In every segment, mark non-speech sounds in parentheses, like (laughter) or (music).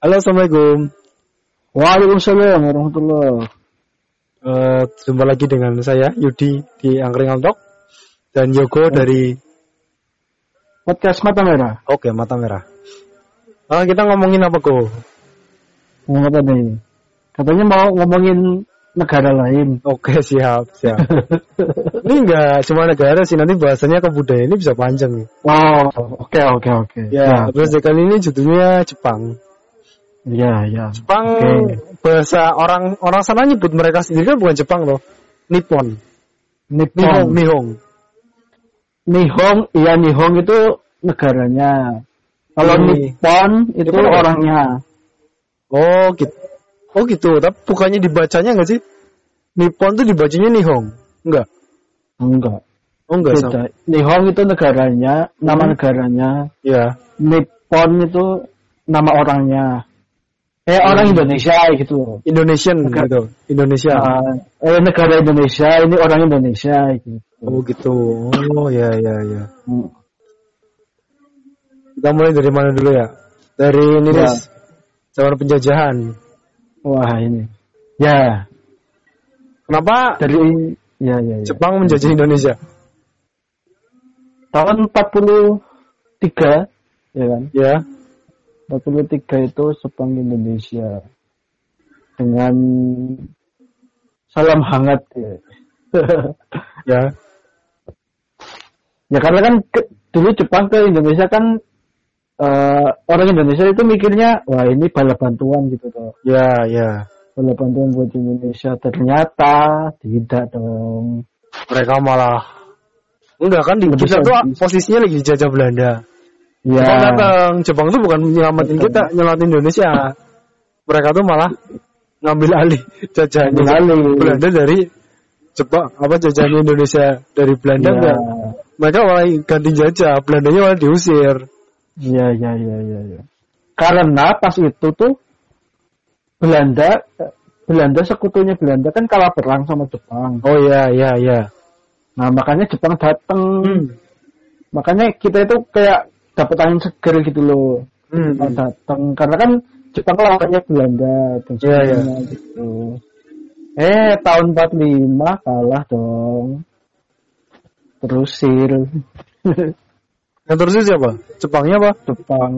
Halo, Assalamualaikum. Waalaikumsalam warahmatullahi Uh, jumpa lagi dengan saya Yudi di Angkringan Talk dan Yogo dari Podcast Mata Merah. Oke Mata Merah. Ah, kita ngomongin apa Go? Ngomong apa nih? Katanya mau ngomongin negara lain. Oke siap siap. (laughs) ini enggak cuma negara sih nanti bahasanya kebudayaan ini bisa panjang nih. Wow, oke oke oke. Ya, terus kali ini judulnya Jepang. Iya iya. Jepang Oke. bahasa orang orang sana nyebut mereka sendiri kan bukan Jepang loh. Nippon. Nihong, Nippon. Nihong. Nihong, iya Nihong itu negaranya. Kalau Ini. Nippon itu Nippon orangnya. Oh gitu. Oh gitu, tapi bukannya dibacanya enggak sih? Nippon tuh dibacanya Nihong. Enggak. Enggak. Oh enggak sama. Beda. Nihong itu negaranya, nama Hmm. negaranya. Ya. Nippon itu nama orangnya. Eh orang Indonesia gitu loh. Indonesian Negara- gitu. Indonesia. Ah, eh negara Indonesia ini orang Indonesia gitu. Oh gitu. Oh ya ya ya. Hmm. Kita mulai dari mana dulu ya? Dari ini Ya. Zaman penjajahan. Wah ini. Ya, Kenapa dari ya ya, ya. Jepang menjajah Indonesia? Tahun 43 ya kan? Ya. 43 itu Jepang Indonesia dengan salam hangat ya. (laughs) Ya. ya karena kan ke- dulu Jepang ke Indonesia kan eh, orang Indonesia itu mikirnya wah ini bala bantuan gitu toh. Ya ya. Bala bantuan buat Indonesia ternyata tidak dong. Mereka malah enggak kan di kita tuh posisinya lagi dijajah Belanda. Ya. Jepang datang, Jepang tuh bukan nyelamatin Betul. kita, nyelamatin Indonesia. Mereka tuh malah ngambil alih jajahan. Belanda dari Jepang, apa jajahan Indonesia dari Belanda Ya. Mereka malah ganti jajah, Belandanya malah diusir. Iya, iya, iya, iya, iya. Karena pas itu tuh Belanda Belanda sekutunya Belanda kan kalah perang sama Jepang. Oh iya iya iya. Nah, makanya Jepang datang. Hmm. Makanya kita itu kayak dapat angin seger gitu loh. Hmm. Jepang datang karena kan Jepang lawannya Belanda dan Iya, iya. sebagainya gitu. Eh, tahun 45 kalah dong. Terusir. (laughs) Yang terus itu siapa? Jepangnya apa? Jepang.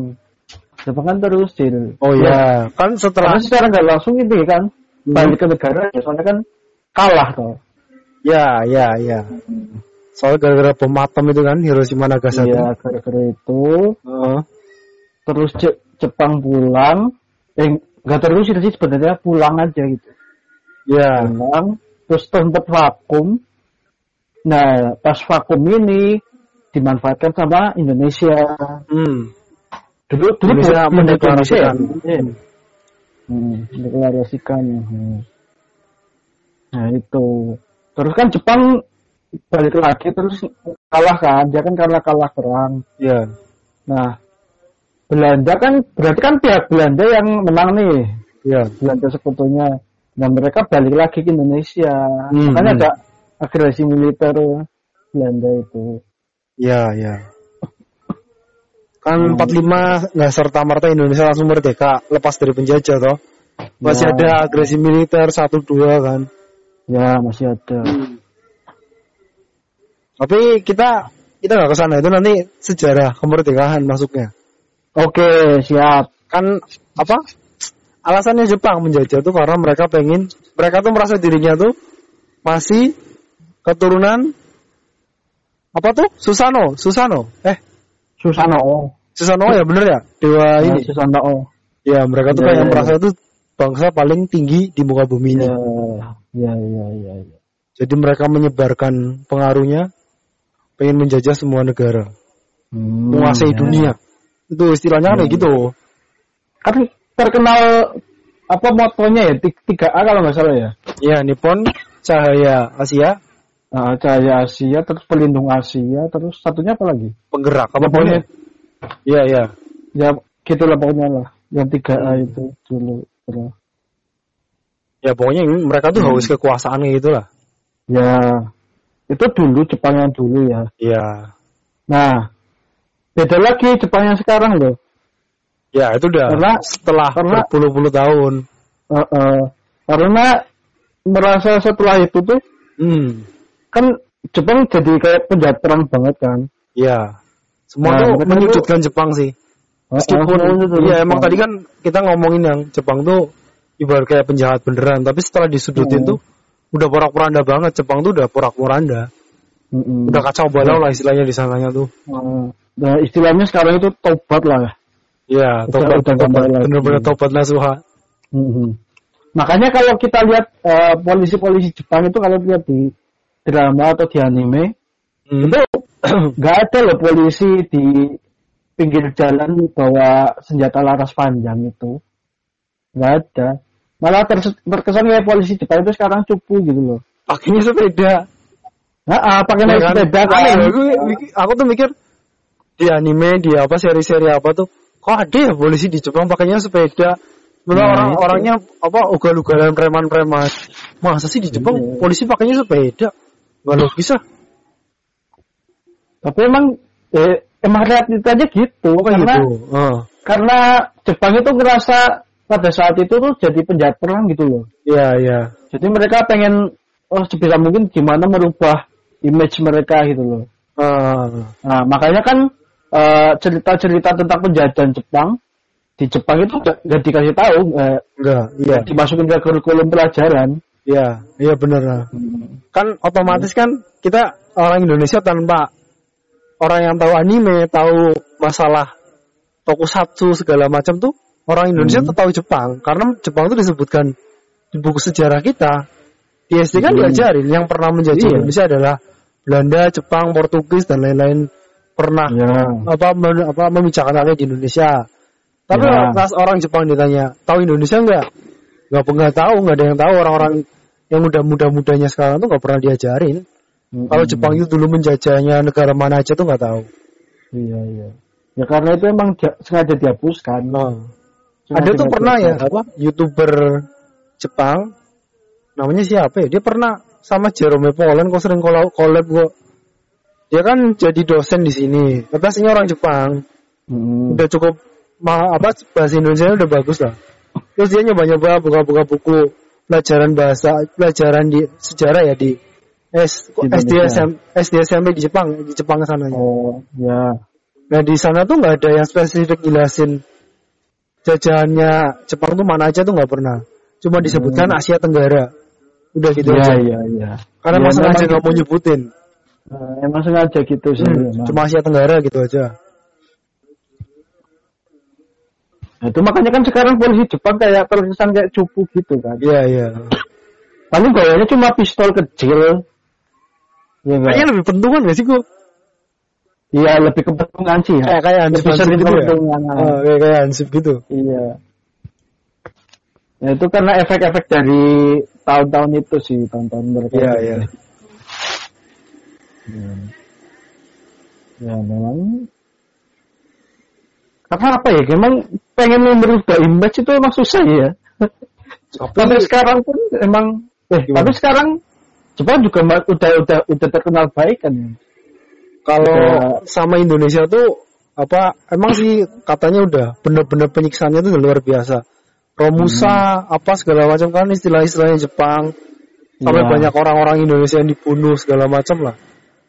Jepang kan terusir. Oh iya, kan setelah Karena secara nggak langsung itu ya kan Hmm. balik ke negara ya soalnya kan kalah toh. ya ya ya. Soalnya gara-gara bom atom itu kan Hiroshima Nagasaki. Iya gara-gara itu Heeh. terus Je- Jepang pulang eh nggak terus sih sebenarnya pulang aja gitu Iya. pulang terus tempat vakum nah pas vakum ini dimanfaatkan sama Indonesia Hmm. dulu dulu buat mendeklarasikan. Indonesia ya? Hmm, mendeklarasikan hmm. nah itu terus kan Jepang balik lagi terus kalah kan dia kan karena kalah perang Iya. Nah, Belanda kan berarti kan pihak Belanda yang menang nih, Iya. Belanda sekutunya. Nah, mereka balik lagi ke Indonesia. Hmm, Makanya hmm. ada agresi militer Belanda itu. Iya, iya. Kan Hmm. 45 nggak serta merta Indonesia langsung merdeka lepas dari penjajah toh. Masih Ya. ada agresi militer satu dua kan. Ya, masih ada. Tapi kita kita nggak ke sana itu nanti sejarah kemerdekaan masuknya. Oke, siap. Kan apa? Alasannya Jepang menjajah tuh karena mereka pengen mereka tuh merasa dirinya tuh masih keturunan apa tuh? Susano, Susano. Eh, Susano. Susano ya bener ya? Dewa Nah, ini. Susano. Ya, mereka tuh Ya, kayak ya, merasa itu bangsa paling tinggi di muka bumi ini. Ya, ya, ya, ya. ya. Jadi mereka menyebarkan pengaruhnya pengen menjajah semua negara, Hmm, menguasai ya. dunia. Itu istilahnya kayak Hmm. gitu. Kan terkenal apa motonya ya? 3A kalau nggak salah ya. Ya, Nippon Cahaya Asia, Nah, Cahaya Asia, terus pelindung Asia, terus satunya apa lagi? penggerak apa Ya, pokoknya? Iya, iya. ya gitulah pokoknya lah yang 3A itu dulu Ya pokoknya ini mereka tuh haus kekuasaan kayak gitulah. ya itu dulu Jepang yang dulu ya Iya. nah beda lagi Jepang yang sekarang loh Ya itu udah Karena- setelah karena- berpuluh-puluh tahun. Eh, eh, karena merasa setelah itu tuh Hmm. kan Jepang jadi kayak penjahat perang banget kan. Ya. Semua Nah, tuh menyudutkan Jepang sih. Meskipun eh, iya emang tadi kan kita ngomongin yang Jepang tuh ibarat kayak penjahat beneran, tapi setelah disudutin tuh udah porak-poranda banget. Jepang tuh udah porak-poranda. Mm-mm. Udah kacau balau lah istilahnya di sananya tuh. Eh, Nah, istilahnya sekarang itu tobat lah. Udah- tobat, udah tobat, bener-bener tobat nasuha. Mhm. Makanya kalau kita lihat eh, polisi-polisi Jepang itu kalau lihat di drama atau di anime Hmm. itu (clears throat) nggak ada loh polisi di pinggir jalan bawa senjata laras panjang itu nggak ada malah terkesan kayak polisi Jepang itu sekarang cupu gitu loh Pakainya sepeda. nah ah, pakai Ya naik kan? sepeda kan loh, gue mikir- aku tuh mikir di anime, di apa seri-seri apa tuh, kok ada ya polisi di Jepang pakainya sepeda. Malah Nah, orang itu. orangnya apa ugal-ugalan preman-preman. Masa sih di Jepang Iya. polisi pakainya sepeda? Gak logis ah. tapi emang eh, emang realitanya gitu kayak karena gitu? Ah. karena Jepang itu ngerasa pada saat itu tuh jadi penjahat perang gitu loh Iya, iya. Jadi mereka pengen oh sebisa mungkin gimana merubah image mereka gitu loh. Ah. Nah makanya kan eh, cerita-cerita tentang penjajahan Jepang di Jepang itu nggak nggak dikasih tahu, eh, Enggak, iya. dimasukin ke kurikulum pelajaran. Iya, iya bener. ah. Kan otomatis kan kita orang Indonesia tanpa orang yang tahu anime, tahu masalah tokusatsu segala macam tuh orang Indonesia Hmm. tuh tahu Jepang karena Jepang itu disebutkan di buku sejarah kita. Di SD kan Hmm. diajarin yang pernah menjajah Iya. Indonesia adalah Belanda, Jepang, Portugis dan lain-lain pernah Ya. apa apa membicarkan rakyat di Indonesia. Tapi Ya. pas orang Jepang ditanya, tahu Indonesia enggak? Enggak pernah tahu, enggak ada yang tahu orang-orang yang udah muda-mudanya sekarang tuh enggak pernah diajarin. Mm-mm. Kalau Jepang itu dulu menjajahnya negara mana aja tuh enggak tahu. Iya iya. Ya karena itu emang sengaja dihapuskan. Nah, ada tuh pernah ya apa youtuber Jepang namanya siapa ya? Dia pernah sama Jerome Pauline kok sering collab, collab kok. Dia kan jadi dosen di sini. Tapi aslinya orang Jepang. Mm-mm. udah cukup ma- apa bahasa Indonesia udah bagus lah. Terus dia nyoba-nyoba buka-buka buku pelajaran bahasa pelajaran di sejarah ya di S, SD. SM, SD SMP di Jepang di Jepang sananya. Oh ya. Nah di sana tuh nggak ada yang spesifik jelasin jajahannya Jepang tuh mana aja tuh nggak pernah. Cuma disebutkan Hmm. Asia Tenggara. Udah gitu Iya aja. iya iya. Karena Ya, masalah aja nggak mau gitu. nyebutin. Nah, emang sengaja gitu sih. Hmm, cuma Asia Tenggara gitu aja. Nah, itu makanya kan sekarang polisi Jepang kayak terkesan kayak cupu gitu kan. Iya iya. Paling gayanya cuma pistol kecil. Iya enggak? Kayaknya lebih pentungan gak sih gua? Iya lebih ke sih ya. Kayak kayak Hansip Lebih Hansip sering gitu ke ya. petungan. Oh, kayak kayak Hansip gitu. Iya. Ya itu karena efek-efek dari tahun-tahun itu sih, tahun-tahun mereka. Iya iya. Ya. Ya memang karena apa ya? Memang pengen merubah image itu emang susah ya. Sampai sekarang pun emang eh Gimana? tapi sekarang Jepang juga udah udah udah terkenal baik kan ya. Kalau sama Indonesia tuh apa emang sih katanya udah bener-bener penyiksaannya tuh luar biasa. Romusa apa segala macam kan istilah-istilahnya Jepang. Sampai Iya. banyak orang-orang Indonesia yang dibunuh segala macam lah.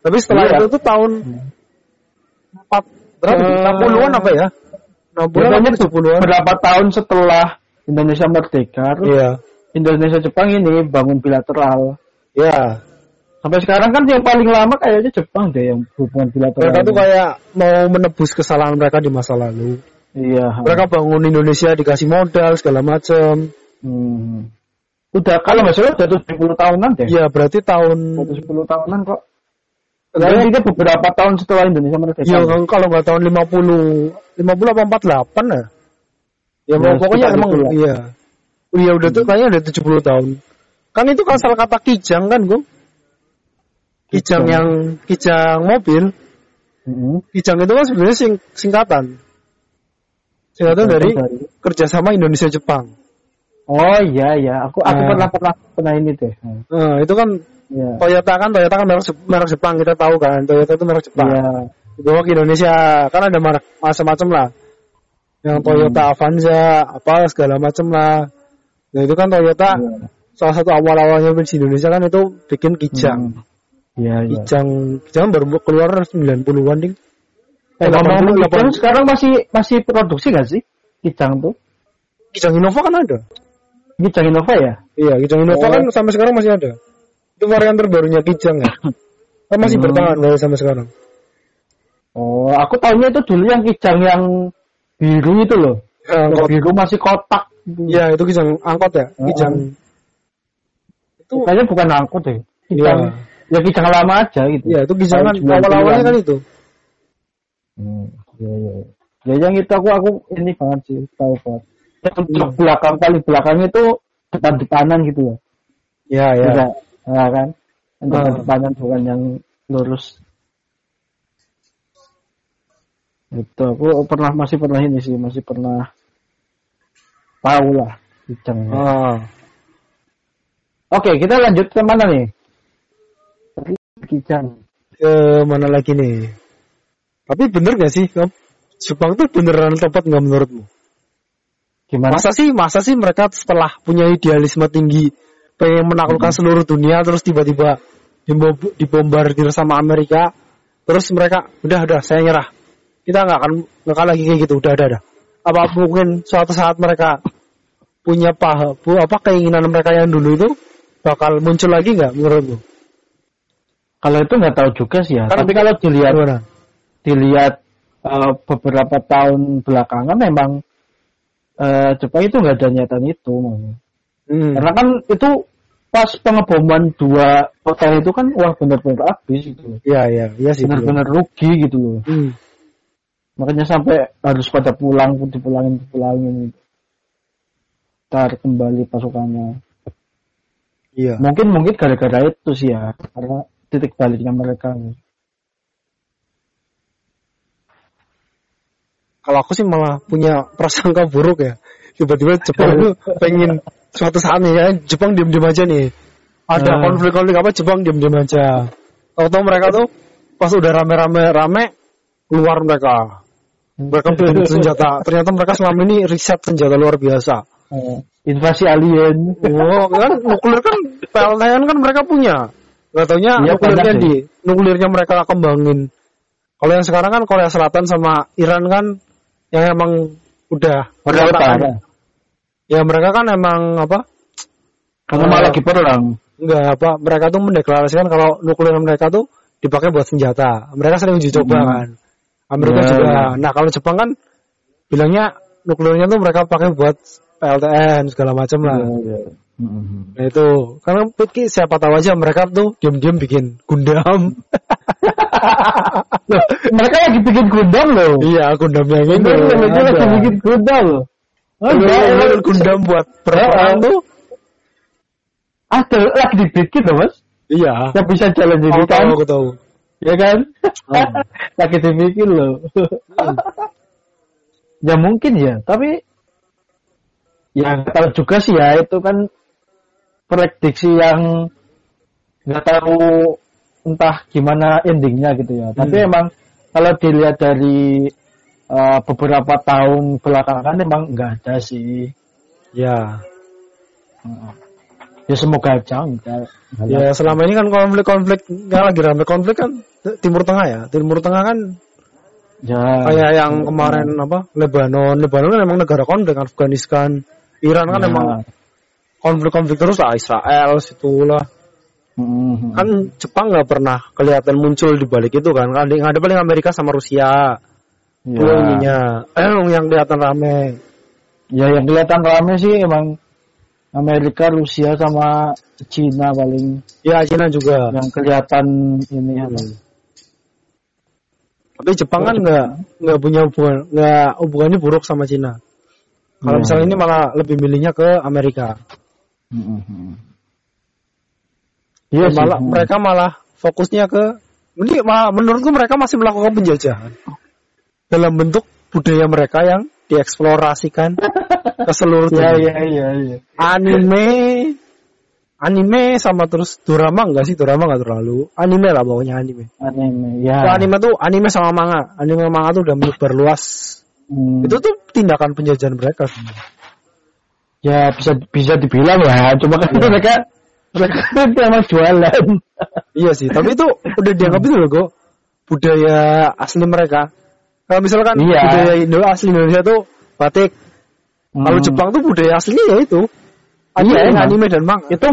Tapi setelah Iya. itu tuh tahun 4 berapa? Eh, 60-an apa ya? 60-an Pokoknya apa 70-an? berapa tahun setelah Indonesia merdeka, terus Iya. Indonesia Jepang ini bangun bilateral. Iya. Sampai sekarang kan yang paling lama kayaknya Jepang deh yang hubungan bilateral. Mereka tuh kayak mau menebus kesalahan mereka di masa lalu. Iya. Mereka bangun Indonesia dikasih modal segala macam. Hmm. Udah kalau nggak salah udah 70 tahunan deh. Iya, berarti tahun Udah 10 tahunan kok. Enggak. Jadi ini beberapa tahun setelah Indonesia merdeka. Iya, kan kalau nggak tahun 50 50 apa 48 ya. Ya, Ya, pokoknya emang itu lah. iya. Iya udah tuh kayaknya udah 70 tahun. Kan itu kan salah kata kijang kan, Gung? Kijang Kijang. yang kijang mobil. Mm-hmm. Kijang itu kan sebenarnya sing, singkatan. Singkatan dari kerjasama Indonesia Jepang. Oh iya iya, aku aku Ah. pernah pernah pernah ini deh. Hmm. Nah, itu kan Iya. Toyota kan Toyota kan merek, merek Jepang kita tahu kan Toyota itu merek Jepang. Iya. Dibawa ke Indonesia kan ada merek macam-macam lah. yang Toyota Avanza apa segala macem lah nah itu kan Toyota Iya. salah satu awal-awalnya di Indonesia kan itu bikin kijang Hmm. Iya, iya. kijang kijang baru keluar 90-an ding Eh, 80, ngomong-ngomong kijang sekarang masih masih produksi gak sih? Kijang tuh? kijang Innova kan ada Kijang Innova ya? iya kijang Innova Oh. kan sampai sekarang masih ada itu varian terbarunya kijang ya kan masih Hmm. bertahan dari sampai sekarang Oh, aku tahunya itu dulu yang kijang yang biru itu loh. Eh, Yang biru masih kotak. Iya, itu kijang angkot ya, Oh. kijang. Itu Kayaknya bukan angkot deh. Kijang, ya kijang lama aja gitu. Iya, itu kijang kan Tahun 90-an. awal-awalnya kan itu. Hmm, iya, iya. Ya yang itu aku aku ini banget sih tahu banget. Yang untuk belakang paling belakang itu depan-depanan gitu ya. Iya, iya. Bisa, ya kan? Yang Ah. depan-depanan bukan yang lurus. Itu aku pernah masih pernah ini sih, masih pernah tahu lah kijang. Ah. Oke, kita lanjut ke mana nih? Kijang. Ke mana lagi nih? Tapi bener gak sih? Jepang tuh beneran tempat nggak menurutmu? Gimana? Masa sih, masa sih mereka setelah punya idealisme tinggi, pengen menaklukkan Hmm. seluruh dunia, terus tiba-tiba dibom- dibombardir sama Amerika, terus mereka udah udah saya nyerah, kita nggak akan nggak akan lagi kayak gitu, udah udah udah. Apa mungkin suatu saat mereka punya paha, bu, apa keinginan mereka yang dulu itu bakal muncul lagi nggak menurutmu? Kalau itu nggak tahu juga sih ya. Karena- Tapi kalau dilihat Gimana? dilihat eh, beberapa tahun belakangan memang eh, Jepang itu nggak ada niatan itu. Hmm. Karena kan itu pas pengeboman dua hotel itu kan wah benar-benar habis gitu. Iya iya iya sih. Benar-benar rugi gitu loh. Hmm. Makanya sampai harus pada pulang, dipulangin, dipulangin. Ntar kembali pasukannya. Iya. Mungkin mungkin gara-gara itu sih ya. Karena titik baliknya mereka. Kalau aku sih malah punya prasangka buruk ya. Tiba-tiba Jepang itu pengen suatu saat nih ya Jepang diem-diem aja nih. Ada Hmm. konflik-konflik apa Jepang diem-diem aja. Tahu-tahu mereka tuh pas udah rame-rame rame keluar mereka. Mereka bikin (laughs) senjata. Ternyata mereka selama ini riset senjata luar biasa. Eh, invasi alien. Oh, kan nuklir kan PLTN kan mereka punya. Gak taunya Iya, nuklirnya di nuklirnya mereka kembangin. Kalau yang sekarang kan Korea Selatan sama Iran kan yang emang udah menyatakan- Utara. Ya mereka kan emang apa? Karena Eh, malah lagi perang. Enggak apa? Mereka tuh mendeklarasikan kalau nuklir mereka tuh dipakai buat senjata. Mereka sering uji coba Hmm. kan. Amerika Ya, juga. ya. Nah kalau Jepang kan bilangnya nuklirnya tuh mereka pakai buat PLTN segala macam lah. Iya, iya. Mhm. Nah itu karena Putki siapa tahu aja mereka tuh diam-diam bikin Gundam. (laughs) Loh, mereka lagi bikin gundam loh. iya Gundam yang ini. Mereka lagi bikin gundam loh. Oh, iya. Gundam buat perang tuh. Ada lagi dibikin loh mas. Iya. Yang bisa jalan jadi tahu, kan. aku tahu. Ya kan? Hmm. (laughs) lagi dibikin loh. (laughs) ya mungkin ya, tapi ya nggak tahu juga sih ya itu kan prediksi yang nggak tahu entah gimana endingnya gitu ya. Tapi Hmm. emang kalau dilihat dari uh, beberapa tahun belakangan emang nggak ada sih. Ya. Ya semoga aja enggak. Ya selama ini kan konflik-konflik nggak lagi rame konflik kan Timur Tengah ya. Timur Tengah kan Ya. kayak yang kemarin apa Lebanon. Lebanon kan emang negara konflik Afghanistan. Iran kan Ya. emang konflik-konflik terus lah Israel situlah. Mhm. Kan Jepang nggak pernah kelihatan muncul di balik itu kan. Kan ada paling Amerika sama Rusia. Ya. Ininya. Eh (clears throat) yang kelihatan rame. Ya yang kelihatan rame sih emang Amerika, Rusia sama Cina paling Ya Cina juga. yang kelihatan ini ya. Tapi Jepang kan nggak nggak punya hubungan nggak hubungannya buruk sama Cina. Kalau Ya. misalnya ini malah lebih milihnya ke Amerika. Iya sih. malah mereka malah fokusnya ke ini malah menurutku mereka masih melakukan penjajahan dalam bentuk budaya mereka yang dieksplorasikan ke seluruh Ya dunia. ya ya ya. Anime anime sama terus drama enggak sih drama enggak terlalu anime lah pokoknya anime. Anime ya. anime tuh anime sama manga. Anime manga tuh udah menyebar luas Hmm. Itu tuh tindakan penjajahan mereka sebenarnya. Ya bisa bisa dibilang ya cuma kan Iya. mereka mereka emang jualan Iya sih, tapi itu udah dianggap itu loh kok budaya asli mereka. Kalau misalkan Iya. budaya Indo asli Indonesia tuh batik, kalau Hmm. Jepang tuh budaya aslinya ya itu. Anime, Iya, emang. anime dan manga. itu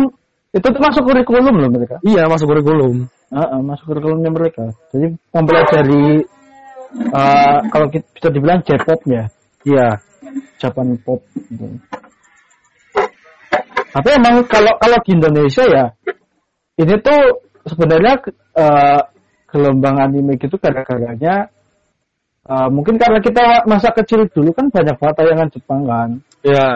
itu tuh masuk kurikulum loh mereka Iya masuk kurikulum. Heeh, masuk kurikulumnya mereka jadi mempelajari eh, kalau kita bisa dibilang J-pop ya Iya. Japan pop gitu. Tapi emang kalau kalau di Indonesia ya ini tuh sebenarnya eh, gelombang anime gitu gara-garanya eh, mungkin karena kita masa kecil dulu kan banyak banget tayangan Jepang kan. Iya.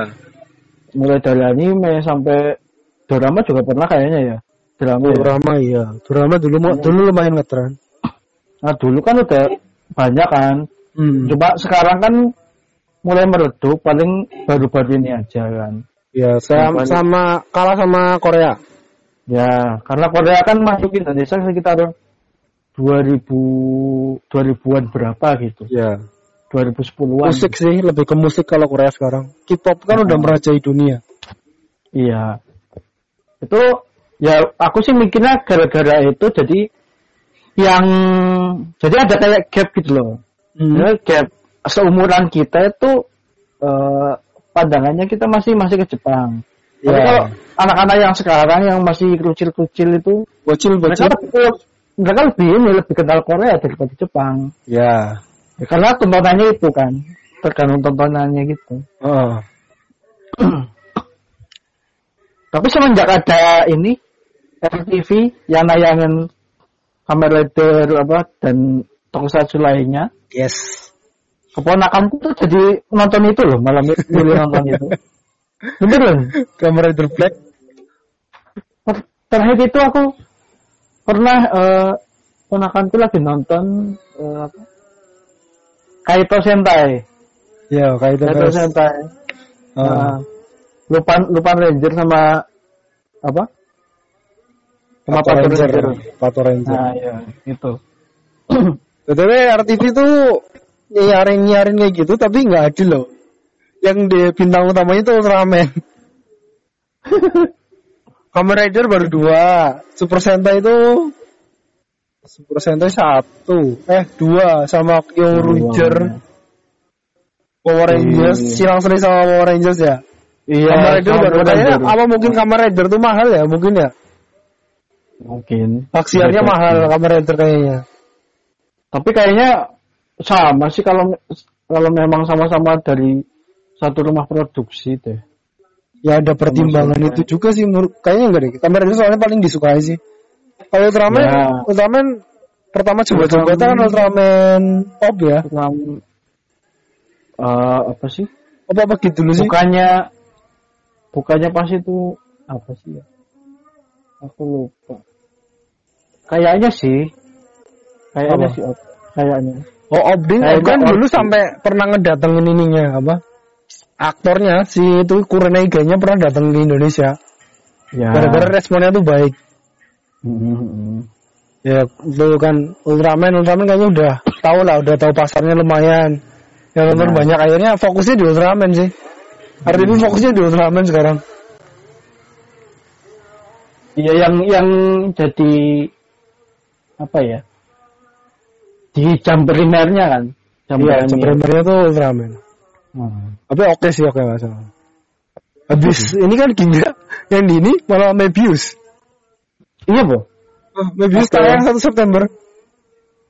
Mulai dari anime sampai drama juga pernah kayaknya ya. Drama ya. Drama iya. Drama dulu mu- dulu lumayan ngetren. Nah, dulu kan udah banyak kan. Hmm. Coba sekarang kan mulai meredup paling baru-baru ini aja kan. Iya, sama, sama kalah sama Korea. Ya, karena Korea kan masuk Indonesia sekitar 2000 2000-an berapa gitu. Iya. 2010-an. Musik sih, lebih ke musik kalau Korea sekarang. K-pop kan udah Hmm. merajai dunia. Iya. Itu ya aku sih mikirnya gara-gara itu jadi yang jadi ada kayak gap gitu loh. Hmm. Ya, gap seumuran kita itu eh, pandangannya kita masih masih ke Jepang. Tapi Iya. kalau anak-anak yang sekarang yang masih kecil-kecil itu Bocil, mereka bocil. lebih, mereka lebih ini lebih kenal Korea daripada Jepang. Ya. Ya, karena tontonannya itu kan tergantung tontonannya gitu. Oh. (clears throat) Tapi semenjak ada ini RTV yang nayangin Kamen Rider apa dan tokusatsu lainnya, Yes. Keponakanku tuh jadi nonton itu loh malam itu nonton itu. Beneran. Kamen Rider Black. Ter- Terakhir itu aku pernah eh ponakanku lagi nonton eh, apa? Kaito Sentai. Ya, kayak itu. Kaito Sentai. Oh. Nah, Lupan Lupan Ranger sama apa? Sama Pato Pato Ranger. Ranger. Pato Ranger. Nah, ya, itu. BTW RTV tuh nyiarin-nyiarin kayak gitu tapi nggak adil loh. Yang di bintang utamanya itu Ultraman. (laughs) Kamen Rider baru dua, Super Sentai itu Super Sentai satu, eh dua sama Kyo Ranger, Power Rangers, Iya. Silang Seri sama Power Rangers ya. Iya, Kamen Rider baru apa mungkin Kamen Rider tuh mahal ya mungkin ya. Mungkin. Taksiannya Beda. mahal Kamen Rider kayaknya. Tapi kayaknya sama sih kalau kalau memang sama-sama dari satu rumah produksi deh. Ya ada pertimbangan itu juga sih menurut kayaknya enggak deh. Kamen Rider soalnya paling disukai sih. Kalau Ultraman, Ya. Ultraman pertama coba-coba itu kan Ultraman pop ya. Dalam eh, apa sih? Apa apa gitu dulu sih? Bukannya bukannya pas itu apa sih ya? Aku lupa. Kayaknya sih. Kayaknya Apa? sih. Op. Kayaknya. Oh, Obding Kayaknya kan dulu sampai pernah ngedatengin ininya apa? Aktornya si itu Kurenaiga-nya pernah datang ke Indonesia. Ya. Gara-gara responnya tuh baik. Hmm. Ya itu kan Ultraman, Ultraman kayaknya udah tahu lah, udah tahu pasarnya lumayan. Yang nonton Nah. banyak akhirnya fokusnya di Ultraman sih. RTV fokusnya di Ultraman sekarang. Iya yang yang jadi apa ya? Di jam primernya kan. Jam Iya, premier. primernya tuh Ultraman. Hmm. Tapi oke sih oke masalah. Habis ini kan Ginga yang di ini malah Mebius. Iya, Bu. Oh, Mebius Oke. tayang 1 September.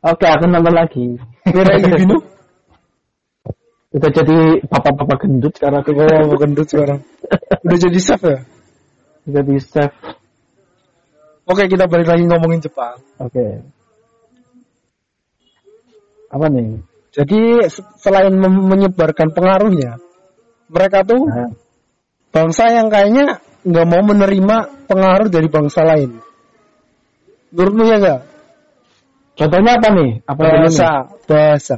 Oke, aku nonton lagi. Mira (laughs) Gino. Udah jadi bapak-bapak gendut sekarang aku. Oh, gendut sekarang. Udah jadi chef ya? Jadi chef. Oke, kita balik lagi ngomongin Jepang. Oke. Apa nih? Jadi se- selain menyebarkan pengaruhnya, mereka tuh Nah, bangsa yang kayaknya nggak mau menerima pengaruh dari bangsa lain. Menurutmu ya nggak? contohnya apa nih? Apa dulu nih? Bahasa, bahasa.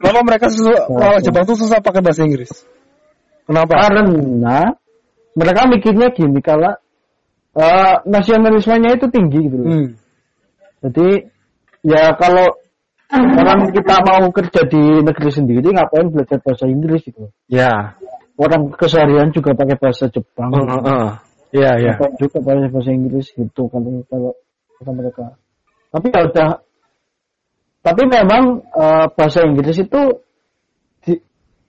Kenapa mereka susah, Bahasa. kalau Jepang tuh susah pakai bahasa Inggris? Kenapa? Karena mereka mikirnya gini kalau eh, nasionalismenya itu tinggi gitu loh. Hmm. Jadi ya kalau orang kita mau kerja di negeri sendiri ngapain belajar bahasa Inggris gitu. Ya. Orang keseharian juga pakai bahasa Jepang. Heeh. Iya, iya. Ngapain juga pakai bahasa Inggris gitu kalau kalau mereka. Tapi ya udah tapi memang eh, bahasa Inggris itu di-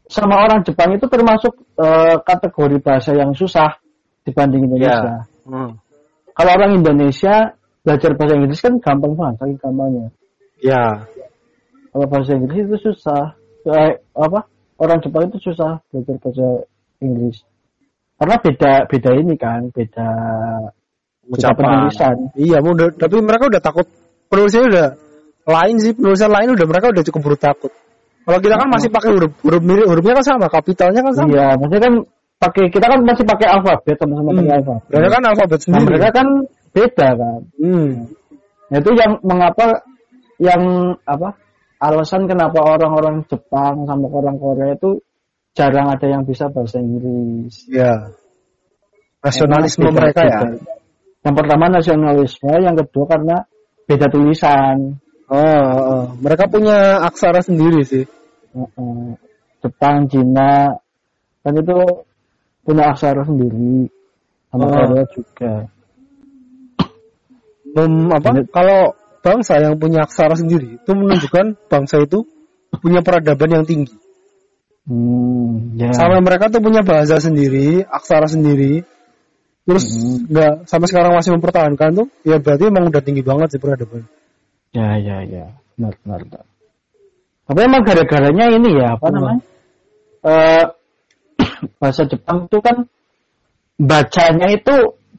sama orang Jepang itu termasuk eh, kategori bahasa yang susah dibanding Indonesia. Hmm. Kalau orang Indonesia belajar bahasa Inggris kan gampang banget, saking gampangnya. Ya. Kalau bahasa Inggris itu susah. Eh, apa? Orang Jepang itu susah belajar bahasa Inggris. Karena beda beda ini kan, beda Ucapan. penulisan. Iya, tapi mereka udah takut. Penulisannya udah lain sih, penulisan lain udah mereka udah cukup buru takut. Kalau kita kan masih pakai huruf huruf mirip, hurufnya kan sama, kapitalnya kan sama. Iya, maksudnya kan pakai kita kan masih pakai alfabet sama-sama Hmm. pakai alfabet. Mereka kan alfabet Nah, sendiri. mereka kan beda kan. Hmm. Nah, itu yang mengapa yang apa? Alasan kenapa orang-orang Jepang sama orang Korea itu jarang ada yang bisa bahasa Inggris. Iya. Nasionalisme mereka ya. beda- Yang pertama nasionalisme, yang kedua karena beda tulisan. Oh, oh, oh. mereka punya aksara sendiri sih. Jepang, Cina, kan itu punya aksara sendiri. Sama Oh. Korea juga. Mem, apa? Kalau bangsa yang punya aksara sendiri itu menunjukkan bangsa itu punya peradaban yang tinggi. Hmm, ya. Sama mereka tuh punya bahasa sendiri, aksara sendiri. Terus Hmm. nggak sampai sekarang masih mempertahankan tuh, ya berarti emang udah tinggi banget sih peradaban. Ya, ya, ya. Benar, benar, benar. Tapi emang gara-garanya ini ya, apa Hmm. namanya? Eh (coughs) bahasa Jepang itu kan bacanya itu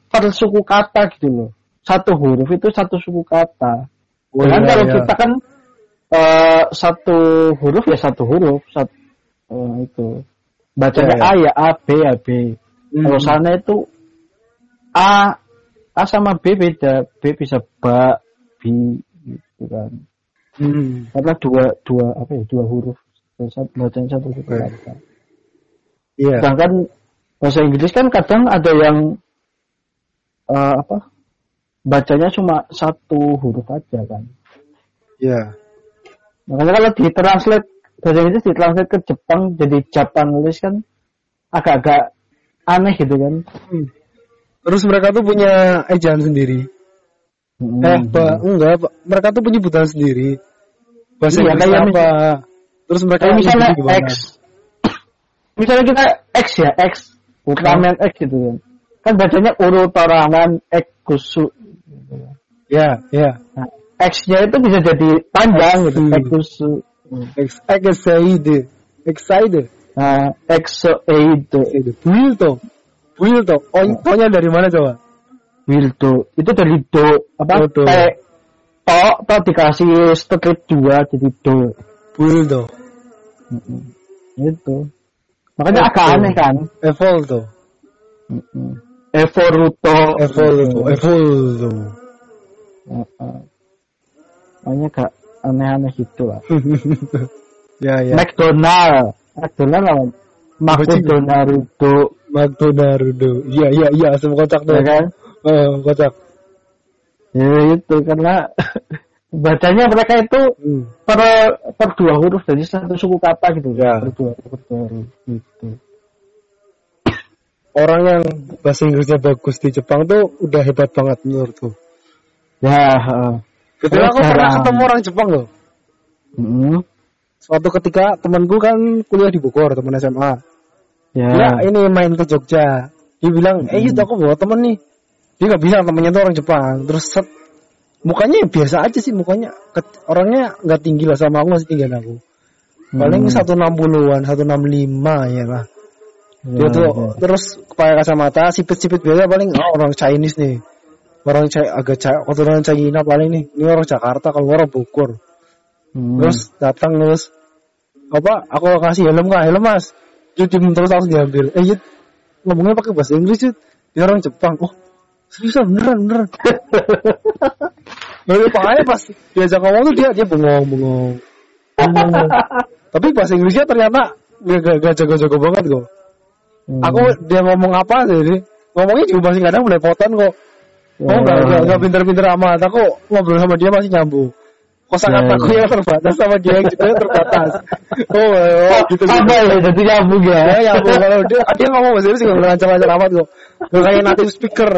per suku kata gitu loh. Satu huruf itu satu suku kata. Oh, iya, kalau iya. kita kan eh satu huruf ya satu huruf, satu itu. Bacanya A ya A, B ya B. Hmm. Kalau sana itu A A sama B beda, B bisa ba, B gitu kan. Hmm. Karena dua dua apa ya dua huruf satu bacanya satu suku Oke. kata. Iya. Sedangkan bahasa Inggris kan kadang ada yang eh, apa bacanya cuma satu huruf aja kan. Iya. Makanya kalau ditranslate bahasa Inggris ditranslate ke Jepang jadi Japanese kan agak-agak aneh gitu kan. Terus mereka tuh punya ejaan sendiri. Hmm. Eh, Pak, enggak, Pak. Mereka tuh punya butaan sendiri. Bahasa Iya, Inggris apa? Terus mereka Kayak misalnya? X. (coughs) misalnya kita X ya, X. Ultraman X gitu kan. Kan bacanya Urutoraman X Kusu. Ya, ya. Nah, X-nya itu bisa jadi panjang gitu, Hmm. X Kusu. Ex- Excited. Excited. Nah, Exoid. Buil tuh. Buil tuh. Oh, O-nya dari mana coba? Wildo. Itu dari do. Apa? Oh, do. T. To, to dikasih strip dua jadi do. Tuh. Mm-mm. Itu. Makanya agak aneh kan. Evol tuh. Mm-mm. Evoruto. Evol tuh. Evol tuh. Heeh. Makanya agak aneh-aneh gitu lah. (laughs) Ya, ya. McDonald. McDonald apa? McDonaldo. McDonald. Iya, iya, iya. Semua kocak tuh. Ya kan? Eh, kocak. Ya itu karena (laughs) bacanya mereka itu Hmm. per per dua huruf jadi satu suku kata gitu Ya. per dua per dua huruf gitu Orang yang bahasa Inggrisnya bagus di Jepang tuh udah hebat banget menurutku. Ya heeh. Ketika aku Jarang. pernah ketemu orang Jepang loh. Mm, Suatu ketika temanku kan kuliah di Bogor, teman SMA. ya Dia ini main ke Jogja. Dia bilang, eh itu aku bawa temen nih. Dia nggak bilang temennya tuh orang Jepang. Terus set, mukanya ya biasa aja sih mukanya. Ket- orangnya nggak tinggi lah sama aku masih tinggian aku. Paling Hmm. 160-an, 165 ya lah. Ya, Dia tuh ya. terus pakai kacamata, sipit-sipit biasa paling oh, orang Chinese nih. Orang Chi- agak Chi- keturunan China paling nih. Ini orang Jakarta kalau orang Bogor. Hmm. Terus datang terus apa? Aku kasih helm kak, helm mas. Diem terus langsung diambil. Eh Yud, ngomongnya pakai bahasa Inggris Yud. Dia orang Jepang. Oh seriusan beneran beneran. Lalu makanya pas diajak ngomong tuh dia dia bengong bengong. (laughs) Tapi bahasa Inggrisnya ternyata gak, gak, gak jago-jago banget kok. Hmm. Aku dia ngomong apa jadi ngomongnya juga masih kadang belepotan kok. Oh Ya. nggak nggak nggak pinter-pinter amat. Aku ngobrol sama dia masih nyambung. kosa Ya, kataku ya. yang terbatas sama dia yang juga terbatas. Oh, oh gitu gitu. Apa ya jadi nyambung ya? Ya, ya ampun, kalau dia, dia ngomong bahasa Inggris nggak lancar-lancar amat kok. Gak kayak native speaker.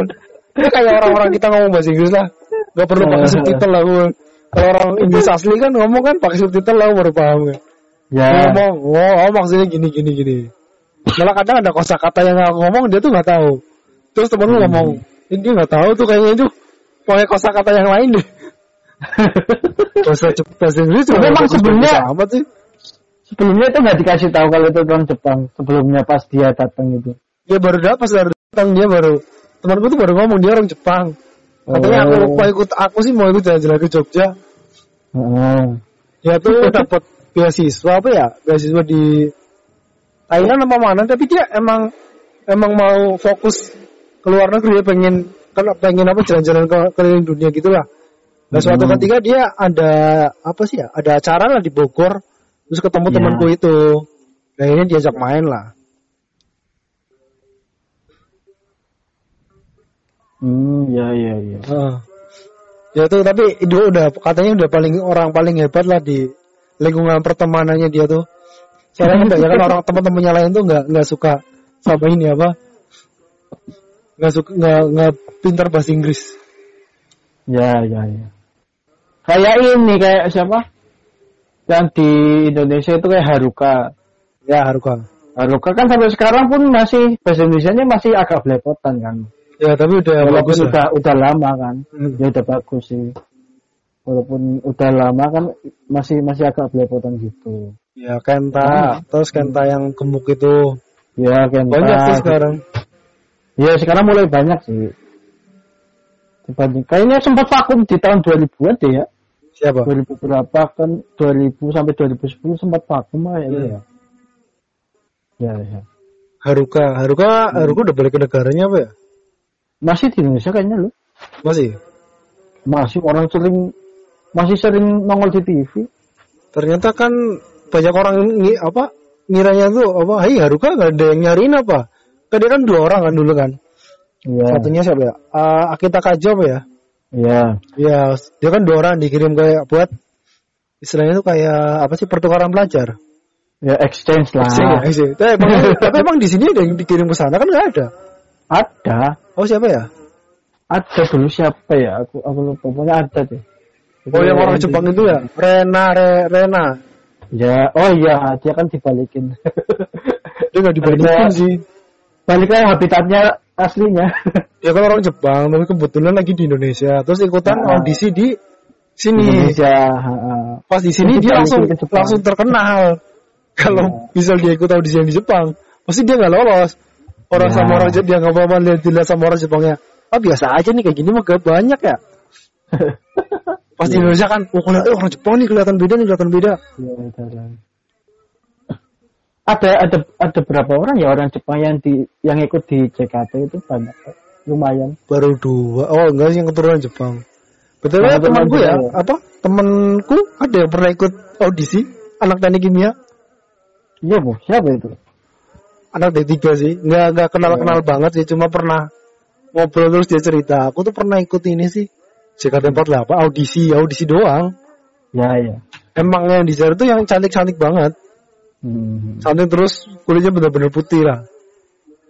Dia kayak orang-orang kita ngomong bahasa Inggris lah. Gak perlu pakai Eh. subtitle lah. gue. Kalau orang Inggris asli kan ngomong kan pakai subtitle lah baru paham kan. Ya. ngomong, oh, oh maksudnya gini gini gini. Malah kadang ada kosakata yang aku ngomong dia tuh nggak tahu. Terus temen lu ngomong, ini dia nggak tahu tuh kayaknya itu pakai kosakata yang lain deh. (laughs) Bahasa Jep- bahasa Inggris juga Tapi emang bagus-bagus sebelumnya- amat sih. Sebelumnya itu nggak dikasih tahu kalau itu orang Jepang. Sebelumnya pas dia datang itu. Dia baru dapat pas baru datang dia baru temanku tuh baru ngomong dia orang Jepang. Katanya aku Oh. mau ikut aku sih mau ikut jalan-jalan ke Jogja. Heeh. Dia tuh (laughs) dapat beasiswa apa ya? Beasiswa di Thailand apa mana? Tapi dia emang emang mau fokus ke luar negeri dia pengen kan pengen apa jalan-jalan ke keliling dunia gitulah. Nah suatu Hmm. ketika dia ada apa sih ya? Ada acara lah di Bogor. Terus ketemu Ya. temanku itu. Nah ini diajak main lah. Hmm, ya ya ya. Heeh. Ya itu tapi itu udah katanya udah paling orang paling hebat lah di lingkungan pertemanannya dia tuh. Soalnya kebanyakan orang teman-temannya lain tuh nggak nggak suka sama ini apa nggak suka nggak nggak pintar bahasa Inggris. Ya ya ya. Kayak ini kayak siapa? Yang di Indonesia itu kayak Haruka. Ya Haruka. Haruka kan sampai sekarang pun masih bahasa Indonesia-nya masih agak belepotan kan. Ya tapi udah Walaupun bagus lah. udah udah lama kan. Hmm. Ya udah bagus sih. Walaupun udah lama kan masih masih agak belepotan gitu. Ya Kenta, terus Kenta yang gemuk itu Ya Kenta. banyak sih sekarang. Ya sekarang mulai banyak sih. Dibanding kayaknya sempat vakum di tahun 2000-an deh ya. Siapa? 2000 berapa kan 2000 sampai 2010 sempat vakum kayaknya Hmm. ya. Ya, ya. Haruka, Haruka, Haruka udah balik ke negaranya apa ya? Masih di Indonesia kayaknya loh. Masih. Masih orang sering masih sering nongol di TV. Ternyata kan banyak orang ngi, apa ngiranya tuh apa, hai Haruka nggak ada yang nyariin apa? Kan dia kan dua orang kan dulu kan. Iya. Satunya siapa ya? Eh, Akita Kajo apa ya? Iya. Ya, dia kan dua orang dikirim kayak buat istilahnya tuh kayak apa sih pertukaran pelajar. Ya exchange lah. Exchange ya, exchange. Tapi emang, (laughs) tapi emang di sini ada yang dikirim ke sana kan nggak ada. Ada. Oh siapa ya? Ada dulu siapa ya? Aku aku lupa. Pokoknya ada deh. Oh yang orang Jepang itu ya? Rena, Re, Rena. Ya, oh iya, dia kan dibalikin. Dia nggak dibalikin sih. Balik lagi habitatnya aslinya. (laughs) Dia kan orang Jepang, tapi kebetulan lagi di Indonesia. Terus ikutan Ah. audisi di sini. Indonesia. ha-ha. Pas di sini dia langsung langsung terkenal. (laughs) Kalau Ya. misal dia ikut audisi yang di Jepang, pasti dia nggak lolos. Orang Ya. sama orang Jepang dia nggak apa-apa lihat dilihat sama orang Jepangnya. Ah biasa aja nih kayak gini mah banyak ya. (laughs) Pas di Indonesia kan, oh eh, orang Jepang nih kelihatan beda nih kelihatan beda. Ya, ada. Ada ada berapa orang ya orang Jepang yang di yang ikut di JKT itu banyak lumayan. Baru dua. Oh enggak sih yang keturunan Jepang. Betul ya keturunan temanku ya, ya? apa temanku ada yang pernah ikut audisi anak teknik kimia. Iya bu, siapa itu? anak D3 sih nggak nggak kenal kenal banget sih cuma pernah ngobrol terus dia cerita aku tuh pernah ikut ini sih JKT48 audisi audisi doang Ya ya. emang yang di sana tuh yang cantik cantik banget Hmm. cantik terus kulitnya bener-bener putih lah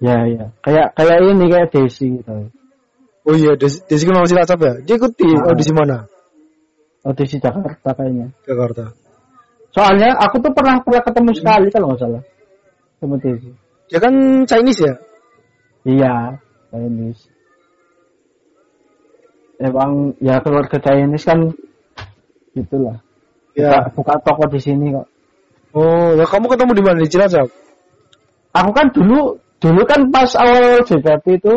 Ya ya. Kayak kayak ini kayak Desi gitu. oh iya Desi, Desi kenal si Lacap ya dia ikut di Ah. audisi mana Audisi Jakarta kayaknya. Jakarta Soalnya aku tuh pernah pernah ketemu sekali kalau nggak salah sama Desi. dia kan Chinese ya Iya, Chinese. Emang ya keluarga Chinese kan gitulah. ya Buka, buka toko di sini kok. Oh ya kamu ketemu di mana di Cilacap Aku kan dulu dulu kan pas awal JKT itu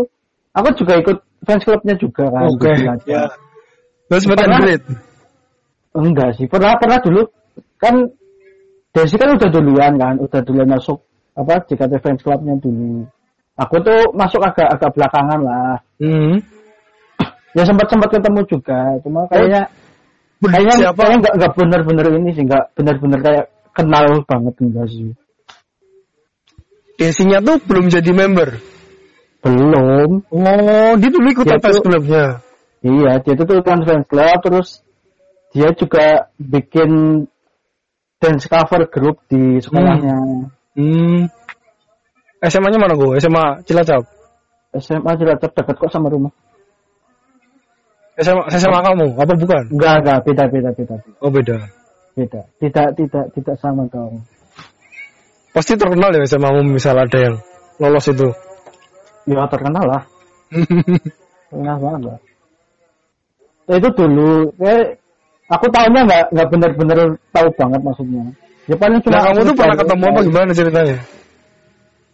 aku juga ikut fans clubnya juga kan. oke di Cilacap. ya terus Pernah. Enggak sih, pernah pernah dulu kan Desi kan udah duluan kan, udah duluan masuk apa JKT fans clubnya dulu. Aku tuh masuk agak agak belakangan lah. hmm. Ya sempat sempat ketemu juga, cuma kayaknya kayaknya siapa kayaknya nggak nggak benar-benar ini sih, nggak benar-benar kayak kenal banget enggak sih. Desinya tuh belum jadi member Belum. oh dia dulu ikut fans tuh- clubnya Iya, dia tuh kan fans club terus dia juga bikin dance cover group di sekolahnya. Hmm. SMA-nya mana gue? SMA Cilacap. SMA Cilacap dekat kok sama rumah. SMA SMA kamu apa bukan? Enggak, enggak, beda, beda, beda. Oh beda. Beda. Tidak, tidak, tidak sama dong. Pasti terkenal ya kamu misal ada yang lolos itu. Ya terkenal lah. (laughs) terkenal banget lah. Ya, itu dulu, kayak aku tahunya nggak nggak benar-benar tahu banget maksudnya. Ya paling cuma. Nah kamu tuh pernah ketemu apa gimana ceritanya?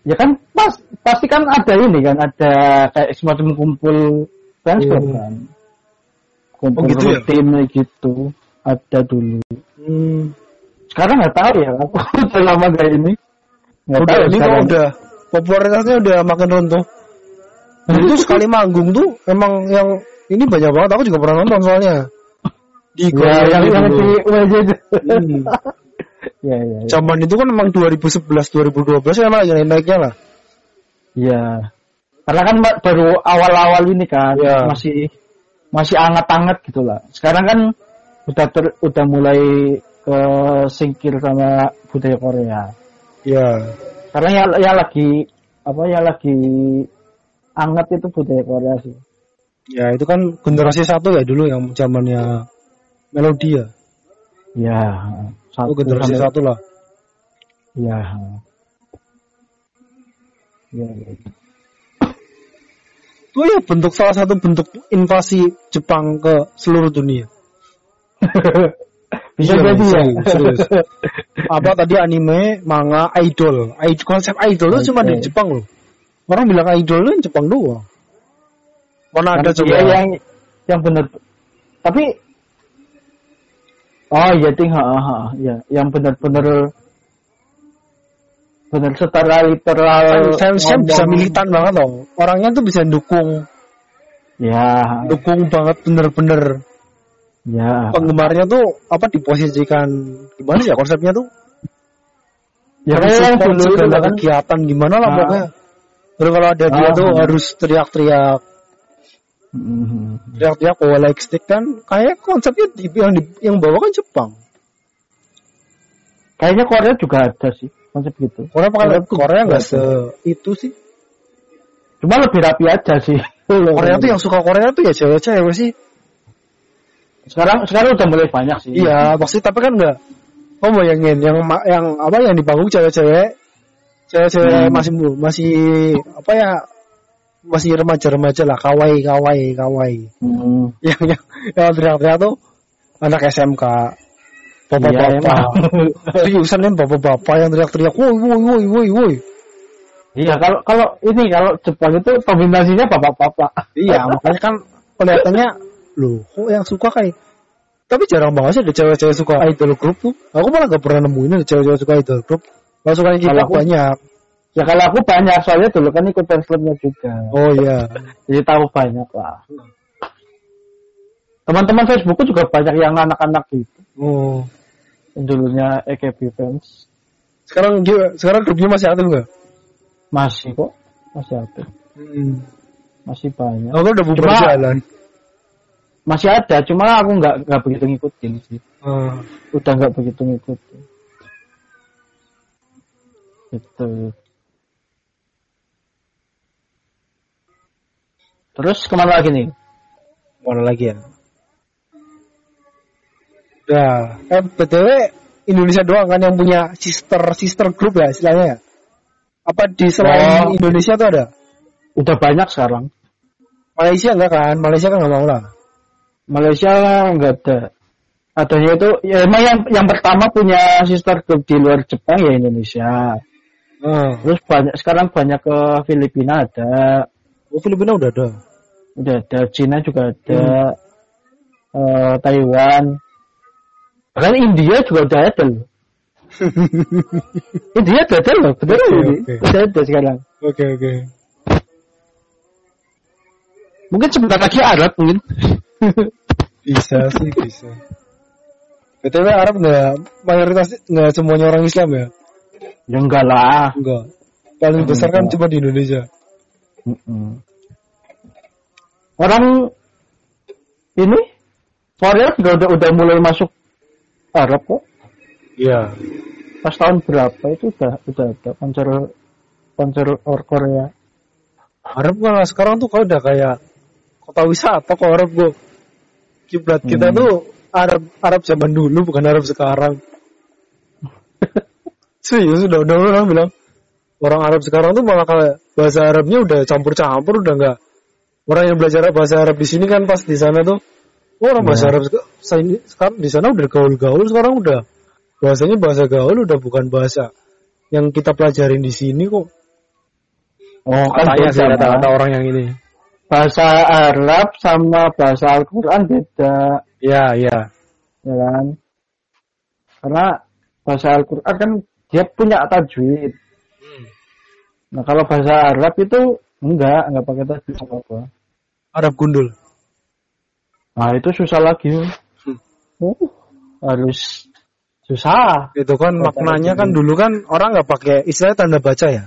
Ya kan pas pasti kan ada ini kan ada kayak semacam kumpul club Hmm. kan. Kumpul Oh, gitu ya? tim gitu ada dulu. Hmm. Sekarang nggak tahu ya aku (laughs) udah lama kayak ini. Nggak Udah tahu ini kok udah popularitasnya udah makin runtuh. (laughs) Itu sekali manggung tuh emang yang ini banyak banget aku juga pernah nonton soalnya. Di Ya, yang gitu yang di itu. Hmm. (laughs) ya, ya, ya. Zaman itu kan emang 2011 2012 emang lagi naik-naiknya lah. Iya. Karena kan baru awal-awal ini kan Iya. masih masih anget-anget gitu lah. Sekarang kan udah ter, udah mulai ke singkir sama budaya Korea. Iya. Karena ya, ya lagi apa ya lagi anget itu budaya Korea sih. Ya itu kan generasi satu ya dulu yang zamannya melodi ya. Ya. Oh generasi sampai- satu lah. Ya. Ya, ya. Itu ya bentuk salah satu bentuk invasi Jepang ke seluruh dunia. (laughs) Bisa Iya, jadi ya. serius. (laughs) Apa tadi anime, manga, idol. Id- konsep idol itu cuma di. Jepang loh. Orang bilang idol itu Jepang doang. Mana ada coba? dia yang yang benar tapi oh iya ting ha, ha, ya yang benar-benar benar secara literal fansnya bisa militan banget loh. Orangnya tuh bisa dukung, ya dukung banget bener-bener. Ya Penggemarnya tuh apa diposisikan gimana sih ya konsepnya tuh? ya kayak yang dulu itu kan kegiatan gimana lah Ah. pokoknya. Terus kalau ada dia Ah. tuh harus teriak-teriak, Mhm. teriak-teriak oh like stick kan kayak konsepnya di, yang di, yang bawa kan Jepang. kayaknya Korea juga ada sih konsep gitu Korea pakai Korea nggak se itu sih. cuma lebih rapi aja sih Korea tuh yang suka Korea tuh ya cewek-cewek sih. Sekarang sekarang udah mulai banyak sih Iya, pasti tapi kan enggak. Oh bayangin yang yang apa yang di panggung cewek-cewek, cewek-cewek Hmm. masih masih apa ya masih remaja-remaja lah, kawaii kawaii kawaii. Hmm. Yang yang yang teriak-teriak tuh anak SMK, Iya, bapak-bapak. emang. (laughs) Seriusan kan bapak-bapak yang teriak-teriak, woi woi woi woi woi. Iya, kalau kalau ini kalau Jepang itu kombinasinya bapak-bapak. Iya, makanya kan kelihatannya loh, kok yang suka kayak tapi jarang banget sih ada cewek-cewek suka idol group tuh. Aku malah gak pernah nemuin ada cewek-cewek suka idol group. Kalau suka Kalau kita aku- banyak. Ya kalau aku banyak soalnya dulu kan ikut fans clubnya juga. Oh iya. Jadi tahu banyak lah. Teman-teman Facebookku juga banyak yang anak-anak gitu. Oh. Yang dulunya AKB fans. Sekarang gi- sekarang grupnya masih aktif nggak? Masih kok. Masih ada. Hmm. Masih banyak. Aku udah bubar jalan. Masih ada, cuma aku nggak nggak begitu ngikutin sih. Ah. Udah nggak begitu ngikutin. Gitu. Terus ke mana lagi nih? Mana lagi ya? Udah. Eh, BTW Indonesia doang kan yang punya sister sister group ya istilahnya ya? Apa di selain Oh. Indonesia tuh ada? Udah banyak sekarang. Malaysia enggak kan? Malaysia kan nggak mau lah. Malaysia nggak ada. Adanya itu ya emang yang yang pertama punya sister group di luar Jepang ya Indonesia. Ah. Terus banyak sekarang banyak ke Filipina ada, Oh, Filipina udah ada. udah ada Cina juga ada, eh, Taiwan, bahkan India juga udah ada loh. (laughs) India udah ada loh, bener Oke, ini. oke. Udah ada sekarang. Oke oke. Mungkin sebentar lagi Arab mungkin. Bisa sih bisa. BTW Arab nggak mayoritas nggak semuanya orang Islam ya? ya enggak lah. Enggak. Paling besar kan Enggak. cuma di Indonesia. Mm-mm. Orang ini Warrior juga udah udah mulai masuk Arab kok. Iya. Pas tahun berapa itu udah udah ada konser konser or Korea. Arab kan sekarang tuh kalau udah kayak kota wisata kok Arab gua. Kiblat kita Hmm. tuh Arab Arab zaman dulu bukan Arab sekarang. (laughs) Serius udah udah orang bilang orang Arab sekarang tuh malah kayak bahasa Arabnya udah campur-campur udah nggak orang yang belajar bahasa Arab di sini kan pas di sana tuh oh, orang bahasa Ya. Arab sekarang di sana udah gaul-gaul sekarang udah bahasanya bahasa gaul udah bukan bahasa yang kita pelajarin di sini kok Oh kan sih beda, kata-kata Mas. orang yang ini bahasa Arab sama bahasa Al-Quran beda. Ya ya. Ya kan? Karena bahasa Al-Quran kan dia punya tajwid. Nah kalau bahasa Arab itu enggak enggak pakai tajwid apa apa Arab gundul. Nah itu susah lagi. Oh, harus susah. Itu kan Kata maknanya kan dulu kan orang nggak pakai istilahnya tanda baca ya.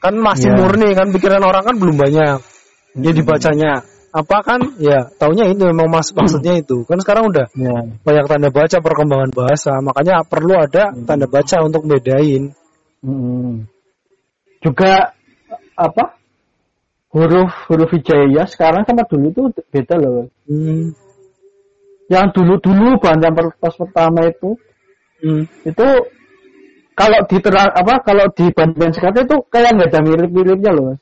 Kan masih Iya. murni kan pikiran orang kan belum banyak ya dibacanya apa kan? Ya taunya itu memang mas maksudnya itu. Kan sekarang udah ya. banyak tanda baca perkembangan bahasa makanya perlu ada tanda baca untuk bedain. Mm. juga apa? Huruf huruf hijaiyah sekarang sama dulu itu beda loh hmm. yang dulu dulu per- pas pertama itu Hmm. itu kalau diterang apa kalau dibandingkan sekarang itu kayak nggak ada mirip-miripnya loh Mas.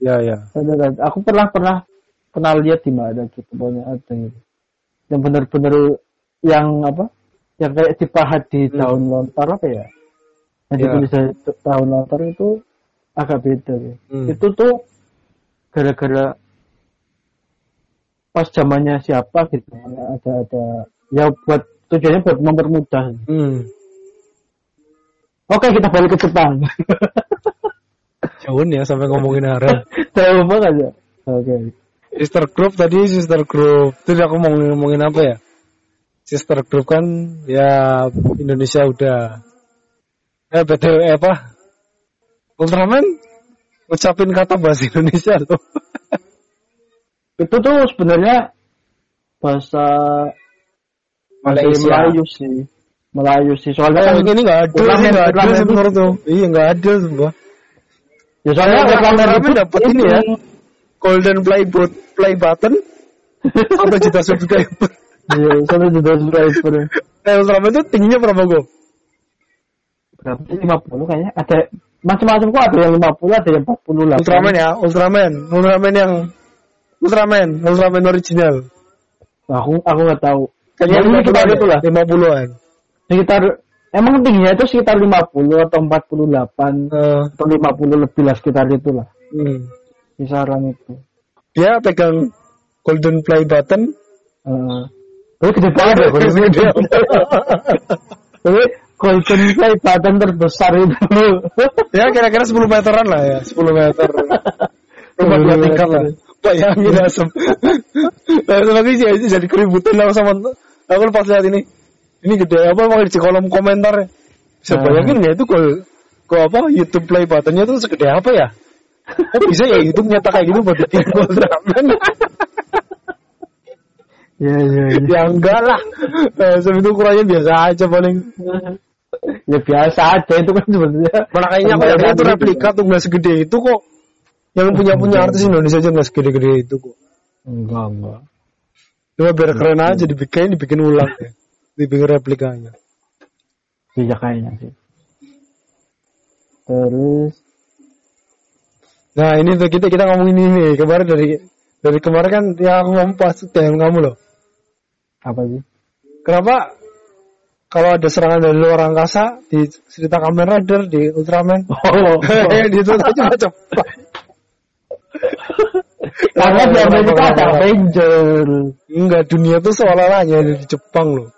Ya ya Ada, ada. aku pernah pernah pernah lihat di mana gitu pokoknya ada gitu. yang benar-benar yang apa yang kayak dipahat di Hmm. daun lontar apa ya yang Ya. ditulis dari daun lontar itu agak beda ya. Hmm. itu tuh gara-gara pas zamannya siapa gitu ada ada ya buat tujuannya buat mempermudah hmm. oke kita balik ke Jepang (laughs) jauh nih ya sampai ngomongin Arab jauh (laughs) banget ya? Oke. Sister group tadi sister group. Tadi aku mau ngomongin apa ya? Sister group kan ya Indonesia udah eh btw apa? Ultraman? Ngucapin kata bahasa Indonesia loh. (laughs) Itu tuh sebenarnya bahasa Malaysia. Melayu sih. Melayu sih. Soalnya Oh, kan ini nggak adil sih, nggak itu- menurut tuh. Iya nggak adil semua. Ya soalnya Ultraman itu dapat ini ya. Golden play bot play button (laughs) satu juta subscriber. iya satu juta subscriber Eh Ultraman itu tingginya berapa go? berapa sih 50 kayaknya ada macam-macam kok ada yang 50 ada yang 48 Ultraman ya, Ultraman, Ultraman yang Ultraman, Ultraman original. aku aku nggak tahu Kayaknya lima puluh itulah lima puluhan. sekitar emang tingginya itu sekitar 50 atau 48 Eh, atau 50 lebih lah sekitar itulah hmm. kisaran itu Dia pegang golden play button. Eh, tapi gede banget ya golden play (laughs) tapi golden play button terbesar itu ya kira-kira 10 meteran lah ya, 10 meter. Rumah dua tingkat lah. Bayangin asem. Lagi jadi, jadi keributan lah sama aku pas lihat ini. Ini gede apa mau di kolom komentar. Bisa Ah. bayangin nggak itu kol kok apa YouTube play buttonnya tuh segede apa ya? Kok bisa ya YouTube nyata kayak gitu buat bikin Ultraman? ya ya ya ya enggak lah. Eh, itu ukurannya biasa aja paling. ya biasa aja itu kan sebenarnya Mana kayaknya itu replika tuh nggak segede itu kok. Yang punya punya artis Indonesia aja nggak segede-gede itu kok. enggak enggak Cuma biar keren aja dibikin dibikin ulang ya. Dibikin replikanya. iya kayaknya sih terus Nah ini tuh kita kita ngomongin ini kemarin dari dari kemarin kan yang aku ngomong pas DM kamu loh. apa sih Kenapa kalau ada serangan dari luar angkasa di cerita Kamen Rider di Ultraman, (laughs) oh (laughs) di itu aja macam. karena di Amerika ada Avenger Enggak dunia tuh seolah-olah hanya ada di Jepang loh.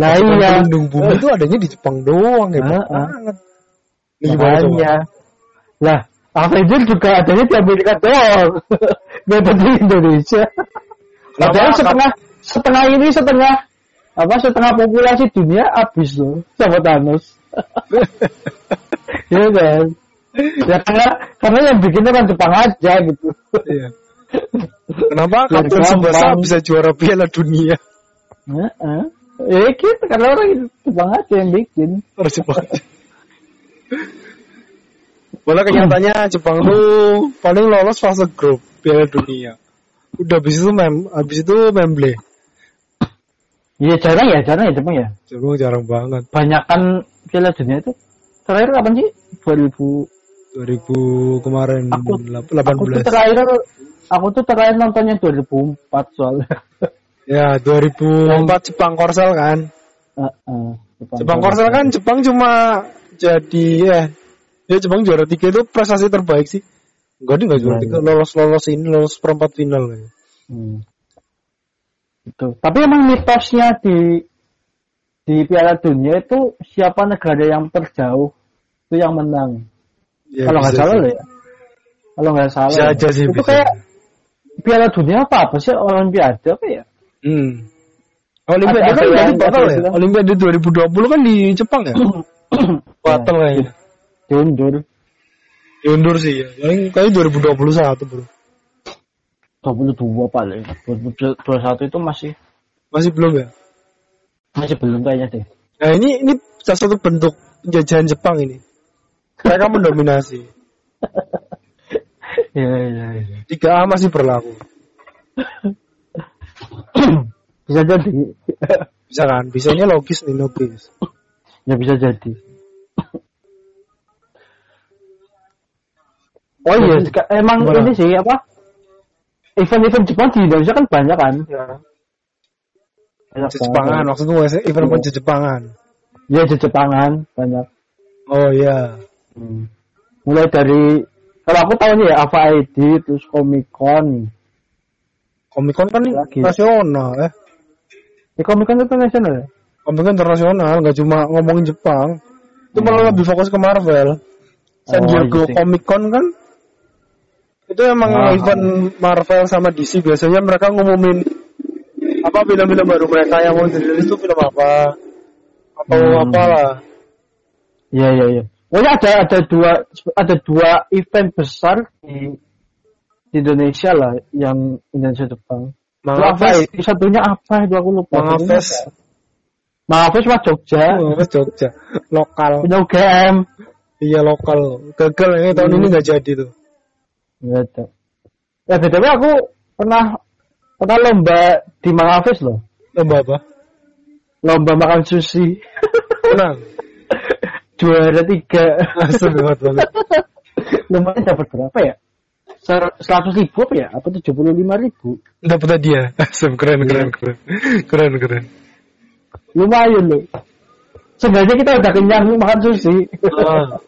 Nah iya pelindung bumi itu adanya di Jepang doang hebat Ah, ah. banget. Makanya lah Avenger juga adanya di Amerika doang (laughs) nggak ada di Indonesia Kenapa? Padahal setengah setengah ini setengah apa setengah populasi dunia habis loh sama Thanos. (laughs) ya kan? Ya karena karena yang bikin orang Jepang aja gitu. Iya. Kenapa Kapten Tsubasa bisa juara Piala Dunia? Heeh. Ya gitu karena orang itu Jepang aja yang bikin. Harus Jepang. Malah kenyataannya Jepang tuh paling lolos fase grup Piala Dunia. Udah habis itu mem, habis itu memble. Iya jarang ya, jarang ya Jepang ya. Jepang jarang banget. Banyak kan Piala Dunia itu terakhir kapan sih? 2000 2000 kemarin Aku- lap- Aku tuh 18. terakhir aku tuh terakhir nontonnya 2004 soalnya. Ya, 2004 Jepang Korsel kan. Heeh. Jepang Korsel kan Jepang cuma jadi ya ya Jepang juara tiga itu prestasi terbaik sih. Enggak dia nggak juara Iya, tiga, lolos lolos ini lolos perempat final. Hmm. Itu. Tapi emang mitosnya di di Piala Dunia itu siapa negara yang terjauh itu yang menang. Ya, Kalau nggak salah sih. loh ya. Kalau nggak salah. Bisa ya. aja sih, Itu bisa. kayak Piala Dunia apa apa sih Olimpiade apa ya? Hmm. Olimpiade kan jadi batal ya. yang- Olimpiade 2020 kan di Jepang ya. (coughs) Batal Ya, kayaknya. Diundur. Diundur sih ya. Paling kayak 2021 bro. 22 paling. 2021 itu masih Masih belum ya. masih belum kayaknya deh. Nah ini ini salah satu bentuk penjajahan Jepang ini. Mereka mendominasi. Iya (laughs) iya iya. 3A masih berlaku. (laughs) bisa jadi. Bisa kan? Bisanya logis nih logis. ya bisa jadi. Oh iya, emang Gimana? ini sih apa? Event-event Jepang di Indonesia kan banyak kan? Banyak Jepangan, maksudku event Iya. apa Jepangan? Ya Jepangan banyak. Oh iya. Hmm. Mulai dari kalau aku tahu nih ya Ava ID terus Comic Con. Comic Con kan Lagi. nasional ya. Ya Comic Con itu nasional ya? Comic Con internasional, nggak cuma ngomongin Jepang. Itu malah lebih fokus ke Marvel. San Oh, Diego iya sih. Comic Con kan itu emang Ah. event Marvel sama DC biasanya mereka ngumumin apa film-film baru mereka yang mau dirilis itu film apa atau Hmm. apalah Iya iya iya. Pokoknya ada ada dua ada dua event besar di, di Indonesia lah yang Indonesia Jepang. Mangafest ya? Satunya apa itu aku lupa. Mangafest Mangafest mah Jogja. Jogja lokal Punya UGM. iya lokal gagal ini tahun Hmm. ini nggak jadi tuh Nggak ada. Ya btw aku pernah pernah lomba di Mangafest loh. lomba apa Lomba makan sushi. menang (laughs) Juara tiga. asem banget banget Lumayan dapat berapa ya? Ser- Seratus ribu apa ya? Apa tujuh puluh lima ribu? dapat dia (laughs) keren keren keren keren keren Lumayan loh. Sebenarnya kita udah kenyang makan sushi. Ah.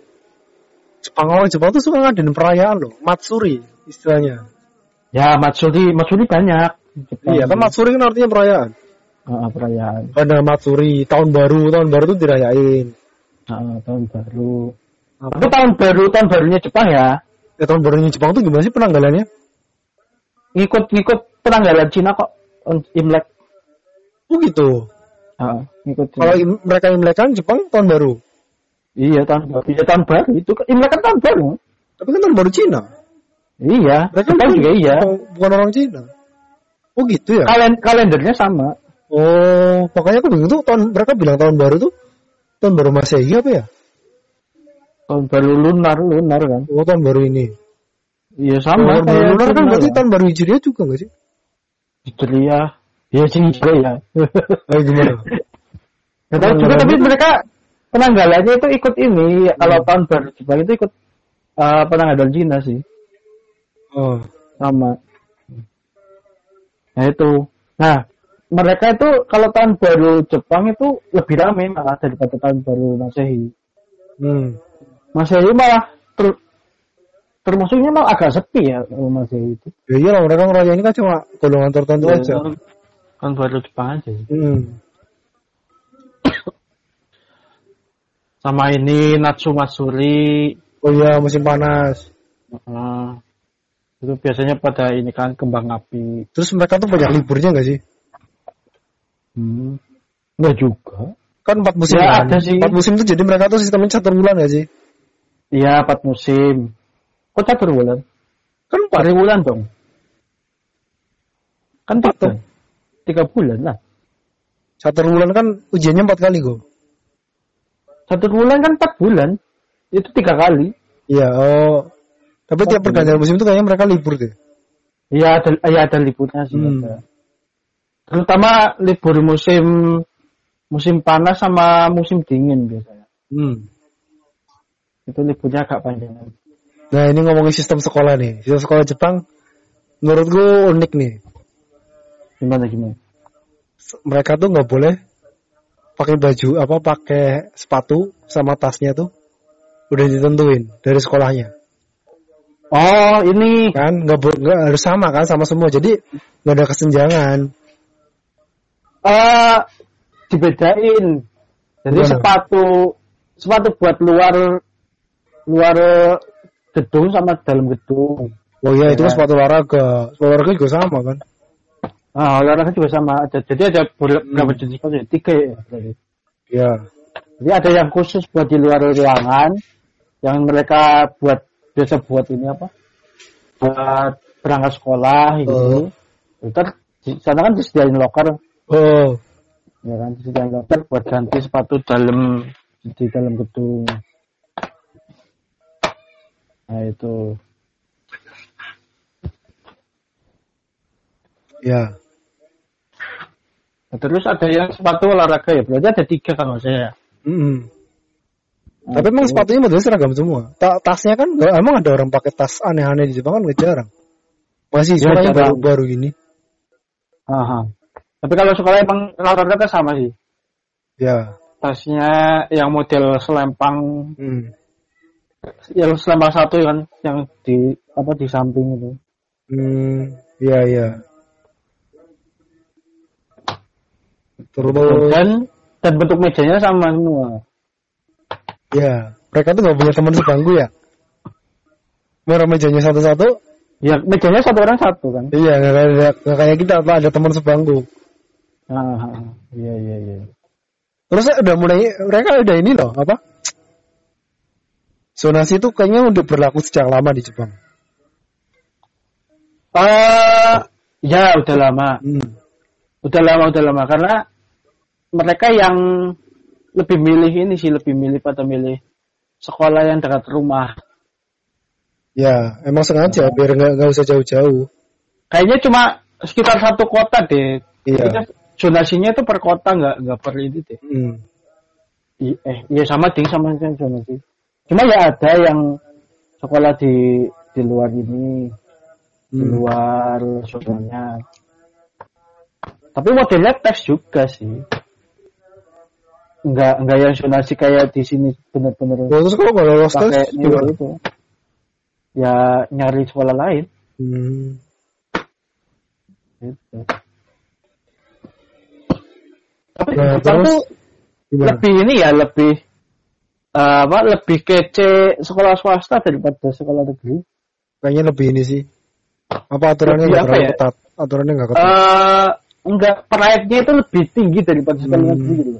Jepang orang Jepang tuh suka ngadain perayaan loh, Matsuri istilahnya. ya Matsuri, Matsuri banyak. Jepang. Iya kan Matsuri kan artinya perayaan. Ah, perayaan. Ada Matsuri, tahun baru, tahun baru tuh dirayain. Ah, tahun baru. Apa? Tapi tahun baru, tahun barunya Jepang ya. Ya, tahun barunya Jepang tuh gimana sih penanggalannya? Ngikut ngikut penanggalan Cina kok. Imlek. Oh gitu. Ngikut. Kalau im- mereka Imlek kan Jepang tahun baru. iya tahun baru. Iya tahun baru itu kan Imlek kan tahun baru. Tapi kan tahun baru Cina. Iya. Mereka Jepang bukan- juga iya. Bukan, bukan orang Cina. Oh gitu ya. Kalen kalendernya sama. Oh, makanya aku bingung tuh tahun mereka bilang tahun baru tuh tahun baru Masehi apa ya? Tahun baru lunar lunar kan. Oh, tahun baru ini. Iya sama. tahun baru lunar kan berarti tahun baru Hijriah juga nggak sih? Hijriah. Iya sih Hijriah. Oh, gimana? (laughs) Gak tahu juga tapi mereka penanggalannya itu ikut ini ya, kalau Hmm. tahun baru Jepang itu ikut uh, penanggalan Cina sih Oh. sama. Nah itu. Nah mereka itu kalau tahun baru Jepang itu lebih ramai malah daripada tahun baru Masehi. Hmm. Masehi malah ter, termasuknya malah agak sepi ya kalau Masehi itu. Ya iya lah mereka ngerayain kan cuma golongan tertentu aja. Tahun baru Jepang aja. Hmm. (coughs) Sama ini Natsu Matsuri. Oh iya musim panas. Uh, itu biasanya pada ini kan kembang api. Terus mereka tuh banyak liburnya nggak sih? Hmm. Enggak juga. Kan empat musim Ya, kan? ada sih. Empat musim tuh jadi mereka tuh sistemnya catur bulan nggak sih? Iya, empat musim. Kok catur bulan? Kan empat. Bulan dong. Kan Empat tiga. Tiga bulan lah. Satu bulan kan ujiannya empat kali kok. Satu bulan kan empat bulan. Itu tiga kali. Iya, oh. Tapi tiap pergantian musim itu kayaknya mereka libur deh. Iya ada, iya ada liburnya sih. Hmm. ada. Terutama libur musim musim panas sama musim dingin biasanya. Hmm. Itu liburnya agak panjang. Nah ini ngomongin sistem sekolah nih. Sistem sekolah Jepang menurut gue unik nih. Gimana gimana? Mereka tuh nggak boleh pakai baju apa pakai sepatu sama tasnya tuh udah ditentuin dari sekolahnya Oh ini kan nggak nggak harus sama kan sama semua jadi nggak ada kesenjangan eh dibedain. Jadi Gimana? sepatu sepatu buat luar luar gedung sama dalam gedung. oh iya itu kan Ya. sepatu olahraga sepatu olahraga juga sama kan Ah, olahraga juga sama. Ada, jadi ada Hmm. berapa jenis sepatu? ya? Tiga ya. berarti. ya Jadi ada yang khusus buat di luar ruangan, yang mereka buat biasa buat ini apa? Buat berangkat sekolah gitu. Ntar di sana kan disediain loker, oh ya kan disediain loker buat ganti sepatu dalam di dalam gedung. Nah itu. ya Nah, terus ada yang sepatu olahraga ya, berarti ada tiga kalau saya. Mm-mm. Nah, tapi emang sepatunya modelnya seragam semua Ta- tasnya kan emang ada orang pakai tas aneh-aneh di Jepang kan nggak jarang masih Ya, sekolahnya jarang. baru-baru gini Aha. Tapi kalau sekolah emang rata-rata sama sih. ya tasnya yang model selempang hmm. Yang selempang satu kan yang di apa di samping itu Hmm, iya iya. Terus dan dan bentuk mejanya sama semua ya, mereka tuh nggak punya teman sebangku ya. Mereka mejanya satu-satu, ya mejanya satu orang satu kan iya nggak kayak nggak kayak kita apa ada teman sebangku. ah iya iya iya Terus udah mulai mereka udah ini loh apa? Zonasi itu kayaknya udah berlaku sejak lama di Jepang. eh ya udah lama Hmm. udah lama udah lama karena mereka yang lebih milih ini sih lebih milih pada milih sekolah yang dekat rumah Ya, emang sengaja biar nggak nggak usah jauh-jauh. kayaknya cuma sekitar satu kota deh Iya. Zonasinya itu per kota nggak nggak per ini deh Hmm. I- eh ya sama ding sama yang zonasi cuma ya ada yang sekolah di di luar ini di Hmm. luar zonanya tapi modelnya tes juga sih nggak nggak yang zonasi kayak di sini bener-bener Oh, terus kalau nggak lolos tes itu ya nyari sekolah lain Hmm. gitu. tapi Nah, terus lebih ini ya lebih eh, apa lebih kece sekolah swasta daripada sekolah negeri Kayaknya lebih ini sih. Apa aturannya Lebih nggak terlalu ya? ketat? Aturannya nggak ketat. eh enggak pride-nya itu lebih tinggi daripada sekolah Hmm. negeri gitu.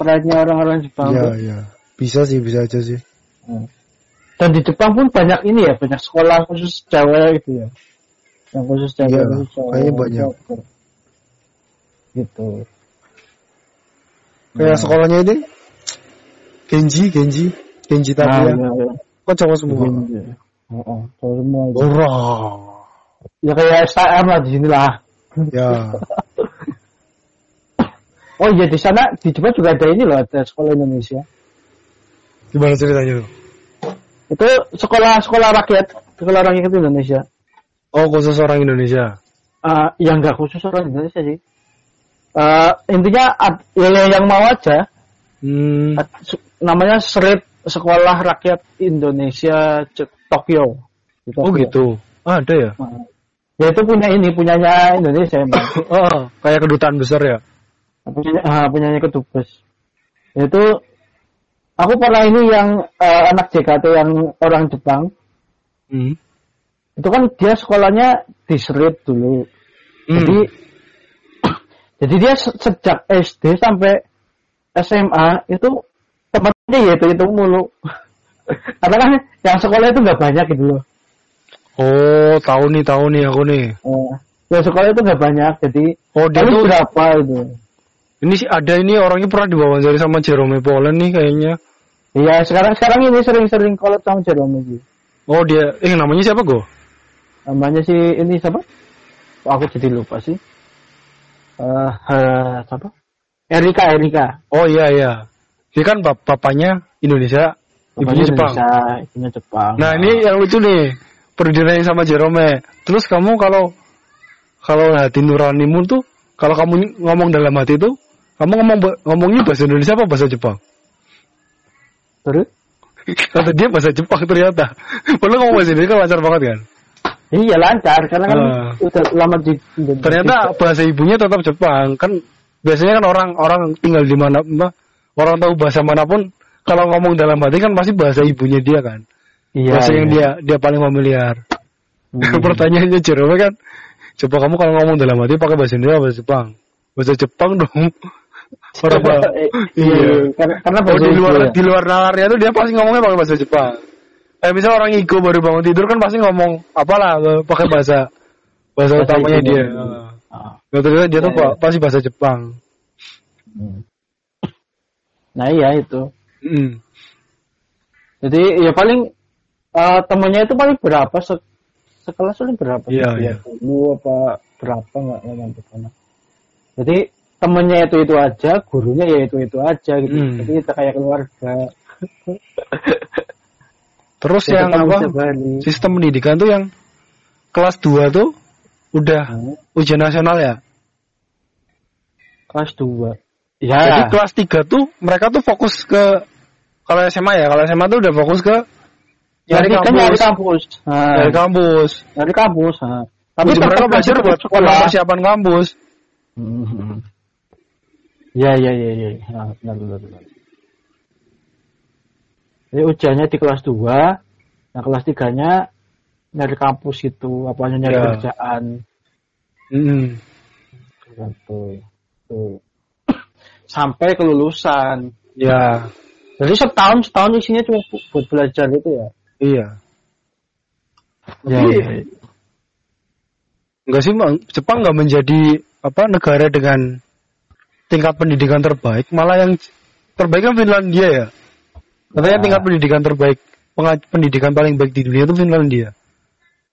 Pride-nya orang-orang Jepang Iya tuh. iya. Bisa sih bisa aja sih. Dan di Jepang pun banyak ini ya, banyak sekolah khusus cewek gitu ya. Yang khusus cewek khusus cowok. kayaknya banyak. Gitu. Kayak Nah. sekolahnya ini Genji Genji Genji tadi Nah, ya. iya, iya. Kan cowok semua. Iya. Oh, oh, cowok semua itu. Ora. Ya kayak STM lah di sini lah. Ya. (laughs) Oh iya di sana di Jepang juga ada ini loh, ada sekolah Indonesia. Gimana ceritanya tuh? Itu sekolah sekolah rakyat, sekolah rakyat Indonesia. Oh khusus orang Indonesia. Ah, yang nggak khusus orang Indonesia sih. Eh, intinya ad- ya, ya yang mau aja Hmm. Ad- namanya Serit Sekolah Rakyat Indonesia Tokyo. Di Oh Tokyo. gitu. Ah, ada ya? Nah, ya itu punya ini punyanya Indonesia emang. (laughs) Oh, kayak kedutaan besar ya? punyanya ah, punyanya kedubes. Itu aku pernah ini yang eh, anak JKT yang orang Jepang Hmm. itu kan dia sekolahnya di Serit dulu. Hmm. Jadi (coughs) jadi dia se- sejak SD sampai SMA itu ya itu itu mulu. (laughs) Karena kan yang sekolah itu nggak banyak gitu loh. Oh, tahu nih, tahu nih aku nih. Eh, Ya sekolah itu nggak banyak, jadi Oh dia tuh berapa itu? ini sih ada ini orangnya pernah diwawancara sama Jerome Paulen nih kayaknya. Iya sekarang sekarang ini sering-sering collab sama Jerome gitu. Oh dia, eh namanya siapa go? Namanya si ini siapa? Oh, aku jadi lupa sih. Eh eh, siapa? Erika Erika. Oh iya iya. Dia kan bap bapaknya Indonesia, ibunya Bapaknya Jepang. Indonesia, ibunya Jepang. Nah ini yang lucu nih, perdirain sama Jerome. Terus kamu kalau kalau hati nuranimu tuh, kalau kamu ngomong dalam hati itu, kamu ngomong ngomongnya bahasa Indonesia apa bahasa Jepang? terus? Kata dia bahasa Jepang ternyata. (laughs) Padahal ngomong bahasa Indonesia kan lancar banget kan. Iya lancar karena kan Ah. udah lama di. Ternyata bahasa ibunya tetap Jepang. Kan biasanya kan orang orang tinggal di mana, apa, orang tahu bahasa mana pun, kalau ngomong dalam hati kan pasti bahasa ibunya dia kan. iya, bahasa yang iya. dia dia paling familiar. Hmm. (laughs) Pertanyaannya Jerome kan, coba kamu kalau ngomong dalam hati pakai bahasa Indonesia atau bahasa Jepang? Bahasa Jepang dong. (laughs) Orang Eh, iya. iya, karena karena Oh, bahasa di luar ya. di luar nalarnya tuh dia pasti ngomongnya pakai bahasa Jepang. Eh misal orang ego baru bangun tidur kan pasti ngomong apalah eh, pakai bahasa bahasa utamanya dia. Ah. Nah, ternyata dia tuh Iya, pa- pasti bahasa Jepang. Hmm. Nah iya itu. Mm. Jadi ya paling eh, temennya itu paling berapa se sekelas paling berapa? Iya, sih? iya. Lu apa berapa nggak nggak. Jadi temennya itu itu aja, gurunya ya itu itu aja gitu. Hmm. Jadi kita kayak keluarga. Terus Ya, yang apa? Sistem pendidikan tuh yang kelas 2 tuh udah Hmm. ujian nasional ya. Kelas 2. Ya. Jadi kelas 3 tuh mereka tuh fokus ke kalau SMA ya, kalau SMA tuh udah fokus ke nyari nyari kan nyari kampus. kampus. Nah, Dari kampus. nyari kampus. Nah. Tapi tetap mereka belajar buat sekolah. persiapan kampus. Hmm. Ya, ya, ya, ya. Nah, benar, benar, benar. Jadi ujiannya di kelas 2, nah kelas 3-nya nyari kampus itu, apanya nyari Ya. kerjaan. Mm. Gitu. Tuh. Sampai kelulusan. Ya, Jadi setahun setahun isinya cuma bu- buat belajar itu ya. iya. Ya, Tapi- ya, ya. Enggak sih, Bang. Jepang nggak menjadi apa negara dengan tingkat pendidikan terbaik, malah yang terbaik kan Finlandia ya. Katanya Ya. tingkat pendidikan terbaik, pendidikan paling baik di dunia itu Finlandia.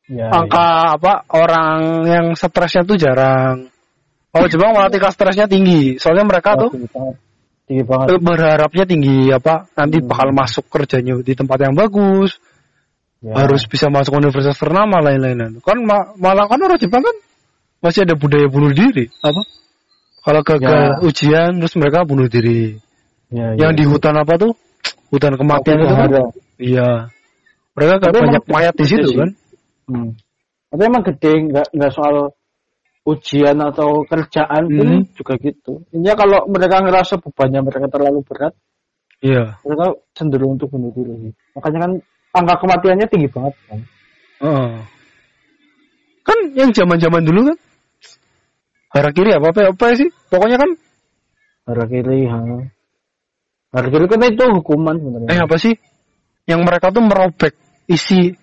Ya, Angka apa orang yang stresnya tuh jarang. Kalau Jepang malah tingkat stresnya tinggi, soalnya mereka ya. tuh Tinggi banget. Tinggi banget. eh, berharapnya tinggi apa nanti Hmm. bakal masuk kerjanya di tempat yang bagus, Ya. harus bisa masuk universitas ternama lain-lainan. Kan ma- malah kan orang Jepang kan masih ada budaya bunuh diri apa? Kalau gagal Ya. ujian terus mereka bunuh diri. Ya, Yang ya. di hutan apa tuh? Hutan kematian itu kan? Iya. Mereka kan banyak mayat di situ sih. kan? Hmm. Tapi emang gede, nggak nggak soal ujian atau kerjaan pun Hmm. juga gitu. Intinya kalau mereka ngerasa bebannya mereka terlalu berat, Iya. mereka cenderung untuk bunuh diri. Makanya kan angka kematiannya tinggi banget kan. Heeh. Kan yang zaman-zaman dulu kan Harakiri apa apa, apa sih? Pokoknya kan Harakiri, ha. Harakiri kan itu hukuman sebenarnya. eh apa sih? Yang mereka tuh merobek isi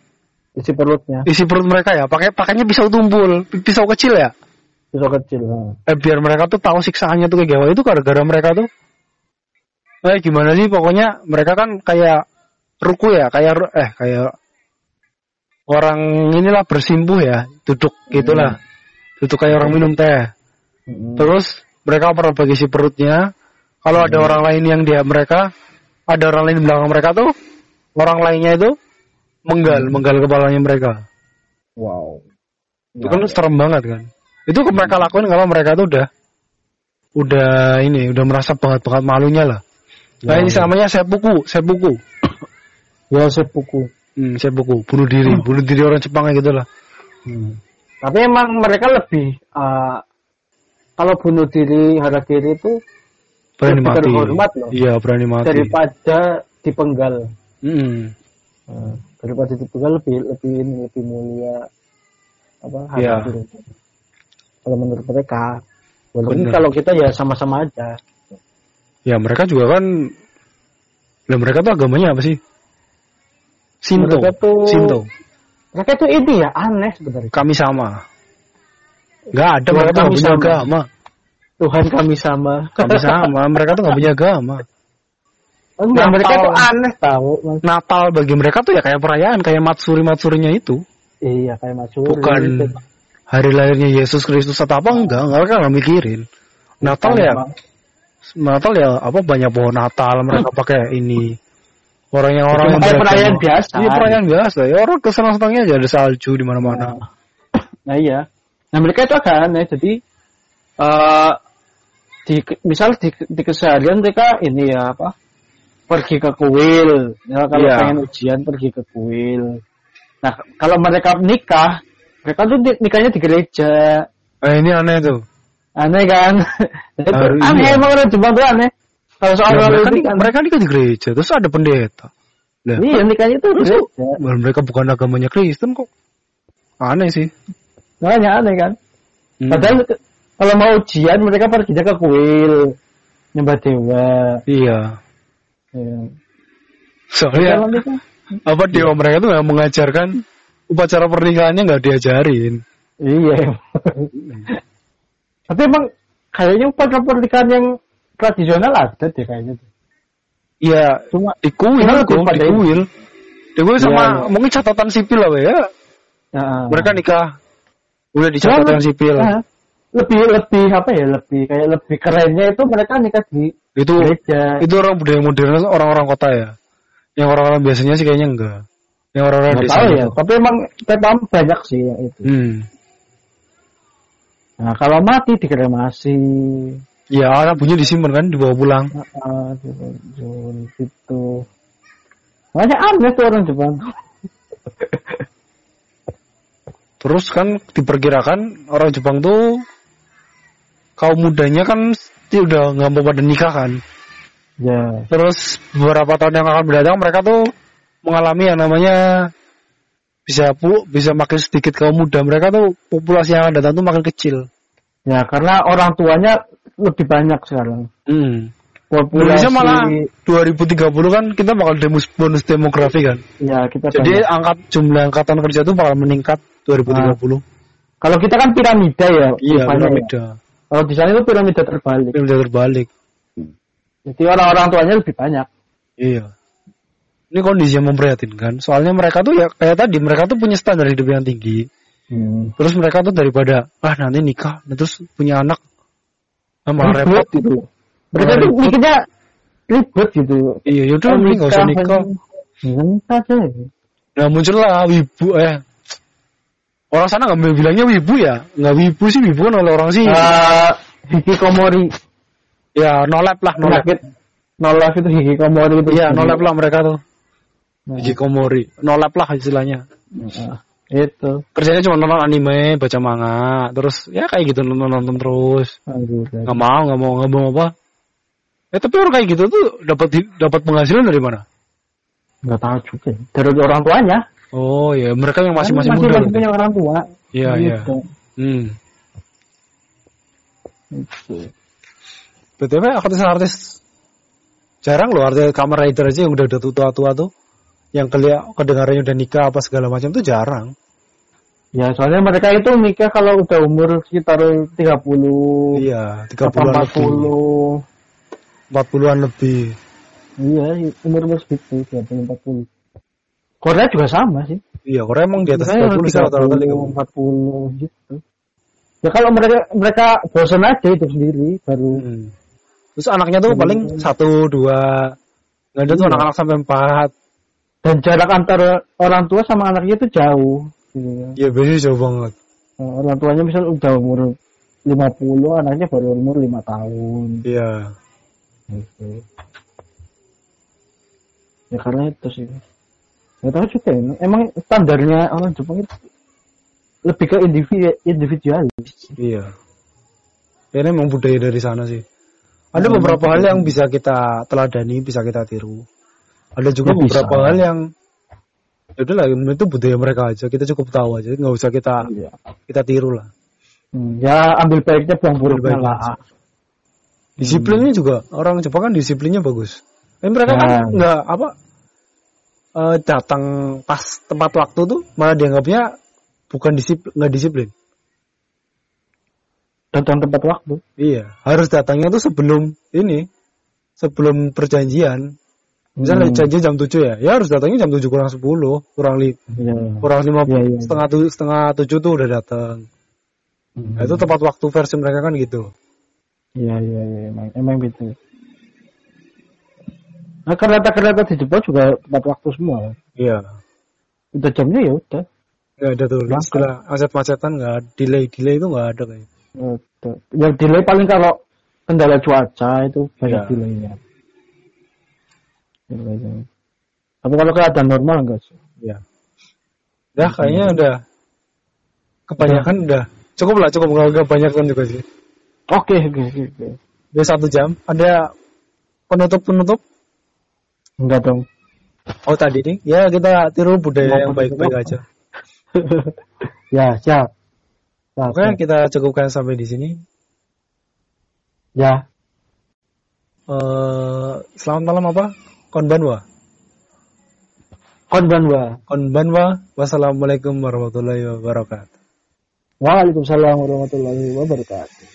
Isi perutnya, isi perut mereka ya, pakai pakainya pisau tumpul, pisau kecil ya. Pisau kecil. Eh biar mereka tuh tahu siksaannya tuh kayak itu gara-gara mereka tuh eh gimana sih pokoknya mereka kan kayak ruku ya, kayak eh kayak orang inilah bersimpuh ya, duduk gitulah. Duduk kayak orang minum teh. Mm-mm. Terus mereka merobek isi perutnya. Kalau ada orang lain yang dia mereka, ada orang lain di belakang mereka tuh, orang lainnya itu menggal, menggal kepalanya mereka. Wow. Itu kan serem banget kan. Itu ke mereka lakuin kalau mereka tuh udah udah ini, udah merasa banget-banget malunya lah. Nah, Ya, ini ya. namanya seppuku, seppuku. Ya seppuku. Hmm, seppuku, bunuh diri, bunuh diri orang Jepang gitu lah. Hmm. Tapi emang mereka lebih uh, kalau bunuh diri harakiri itu Berani Lebih mati. terhormat loh. Iya, berani mati. daripada dipenggal. Hmm. Uh, daripada dipenggal lebih lebih ini lebih mulia apa Iya. harakiri. Kalau menurut mereka, walaupun Bener. kalau kita ya sama-sama aja. Ya mereka juga kan Lah mereka tuh agamanya apa sih? Sinto. Mereka tuh- Sinto. Mereka itu ini ya aneh sebenarnya. Kami sama. Nggak ada, Tuhan mereka tuh nggak punya agama. Tuhan kami sama. Kami sama, mereka tuh nggak punya (laughs) agama. Enggak, mereka Natal. tuh aneh tahu. Natal bagi mereka tuh ya kayak perayaan, kayak matsuri-matsurinya itu. Iya kayak Mas Suri. Bukan hari lahirnya Yesus Kristus atau apa enggak, mereka nggak mikirin. Natal ya, Natal ya apa banyak pohon Natal mereka pakai ini. Orang yang orang yang perayaan biasa. Iya perayaan biasa. Ya orang kesenang-senangnya aja ada salju di mana-mana. Nah iya. Nah mereka itu agak aneh. Jadi eh di misal di, di keseharian mereka ini ya apa pergi ke kuil. Ya kalau Iya. pengen ujian pergi ke kuil. Nah kalau mereka nikah mereka tuh nikahnya di gereja. Eh ini aneh tuh. Aneh kan? (laughs) Baru aneh iya. emang orang Jepang tuh aneh. Kalau soal Ya, orang mereka, kan- mereka nikah di gereja, terus ada pendeta. Lah, Iya nikahnya itu terus gereja. Mereka bukan agamanya Kristen kok. Aneh sih. Makanya aneh kan? Hmm. Padahal kalau mau ujian mereka perginya ke kuil nyembah dewa. Iya. Ya. Soalnya apa dewa mereka tuh mengajarkan upacara pernikahannya nggak diajarin. iya. Tapi emang kayaknya upacara pernikahan yang tradisional ada deh kayaknya. Iya, Cuma di kuil, Cuma di kuil. Di kuil sama Iya, iya. mungkin catatan sipil lah ya. Nah, Mereka nikah udah di catatan sipil. nah, lebih lebih apa ya lebih kayak lebih kerennya itu mereka nikah di Itu gereja. itu orang budaya modern orang-orang kota ya. Yang orang-orang biasanya sih kayaknya enggak. Yang orang-orang Nggak desa. tahu ya, tapi emang memang banyak sih yang itu. Hmm. Nah, kalau mati dikremasi. Ya, rambutnya disimpan kan dibawa pulang. Ah, gitu. Makanya aneh tuh orang Jepang. (laughs) Terus kan diperkirakan orang Jepang tuh kaum mudanya kan udah nggak mau pada nikah kan. Ya. Terus beberapa tahun yang akan mendatang mereka tuh mengalami yang namanya bisa pu bisa makin sedikit kaum muda mereka tuh populasi yang akan datang tuh makin kecil. Ya, karena orang tuanya lebih banyak sekarang. Hmm. Populasi Indonesia malah 2030 kan kita bakal demus bonus demografi kan. ya kita Jadi banyak. angkat jumlah angkatan kerja tuh bakal meningkat 2030. kalau kita kan piramida ya. Iya, ya. piramida. Kalau di sana itu piramida terbalik. Piramida terbalik. Jadi orang-orang tuanya lebih banyak. Iya. Ini kondisi yang memprihatinkan. Soalnya mereka tuh ya kayak tadi mereka tuh punya standar hidup yang tinggi. Hmm. Terus mereka tuh daripada ah nanti nikah, nah, terus punya anak, ah, malah repot. gitu. Mereka tuh mikirnya ribet gitu. Iya, yaudah mending nggak usah nikah. Nikah aja. Nah muncullah wibu eh. Orang sana nggak bilangnya wibu ya, nggak wibu sih wibu kan oleh orang sih. Eh, hikikomori. ya nolep lah. Penyakit nolak itu hikikomori itu. Iya nolep lah mereka tuh. Nah, Hikikomori, nolep lah istilahnya. nah, itu. Kerjanya cuma nonton anime, baca manga, terus ya kayak gitu nonton nonton terus. Aduh, Nggak mau, nggak mau, nggak mau apa. Eh tapi orang kayak gitu tuh dapat dapat penghasilan dari mana? nggak tahu juga. Dari orang tuanya. Oh ya mereka yang masih masih Kan muda. masih punya orang tua. Iya iya. Gitu. Hmm. Gitu. BTW artis-artis jarang loh artis kamar rider aja yang udah udah tua-tua tuh yang kelia kedengarannya udah nikah apa segala macam tuh jarang. Ya soalnya mereka itu nikah kalau udah umur sekitar 30 Iya, atau 30-an lebih. 40. 40-an lebih. Iya, umur umur segitu 30 40. Korea juga sama sih. Iya, Korea emang di atas Misalnya 30 sih rata-rata 30. 40 gitu. Ya kalau mereka mereka bosan aja hidup sendiri baru Hmm. Terus anaknya tuh paling satu dua nggak ada tuh Iya. anak-anak sampai empat. Dan jarak antara orang tua sama anaknya itu jauh. Gitu. ya. Iya biasanya jauh banget. Nah, orang tuanya misal udah umur 50, anaknya baru umur 5 tahun. Iya. Gitu. Ya karena itu sih. Gak tahu juga ya. Emang standarnya orang Jepang itu lebih ke individu individualis. Iya. Ini emang budaya dari sana sih. Ada beberapa hal yang bisa kita teladani, bisa kita tiru. Ada juga Ya, bisa. beberapa hal yang ya udahlah itu budaya mereka aja. Kita cukup tahu aja, nggak usah kita Iya. kita tiru lah. Hmm, ya ambil baiknya buang buruknya lah. Disiplinnya juga orang Jepang kan disiplinnya bagus. Eh, mereka kan Nah. nggak apa eh, datang pas tepat waktu tuh malah dianggapnya bukan disiplin nggak disiplin. datang tepat waktu. Iya, harus datangnya tuh sebelum ini, sebelum perjanjian. Misalnya Hmm. janji jam 7 ya, ya harus datangnya jam 7 kurang 10, kurang li, Iya. kurang 5, Iya, iya. setengah tu, setengah 7 tuh udah datang. Hmm. Nah, itu tepat waktu versi mereka kan gitu. Iya iya iya emang emang gitu. Nah kereta-kereta di Jepang juga tepat waktu semua. Iya. Udah jamnya ya udah. Nggak ada tuh istilah macet-macetan nggak ada delay delay itu nggak ada kayaknya. Yang delay paling kalau kendala cuaca itu banyak Iya. delaynya. Tapi kalau keadaan normal enggak sih? Iya. Udah kayaknya udah kebanyakan udah cukup lah cukup nggak nggak banyak kan juga sih. Oke oke oke. oke. Udah satu jam. Ada penutup penutup. Enggak dong. Oh tadi nih ya kita tiru budaya Mau yang baik-baik aja. (laughs) ya siap. Siap, Oke siap. kita cukupkan sampai di sini. Ya. Eh selamat malam apa? Konbanwa. Konbanwa. Konbanwa. Wassalamualaikum warahmatullahi wabarakatuh. Waalaikumsalam warahmatullahi wabarakatuh.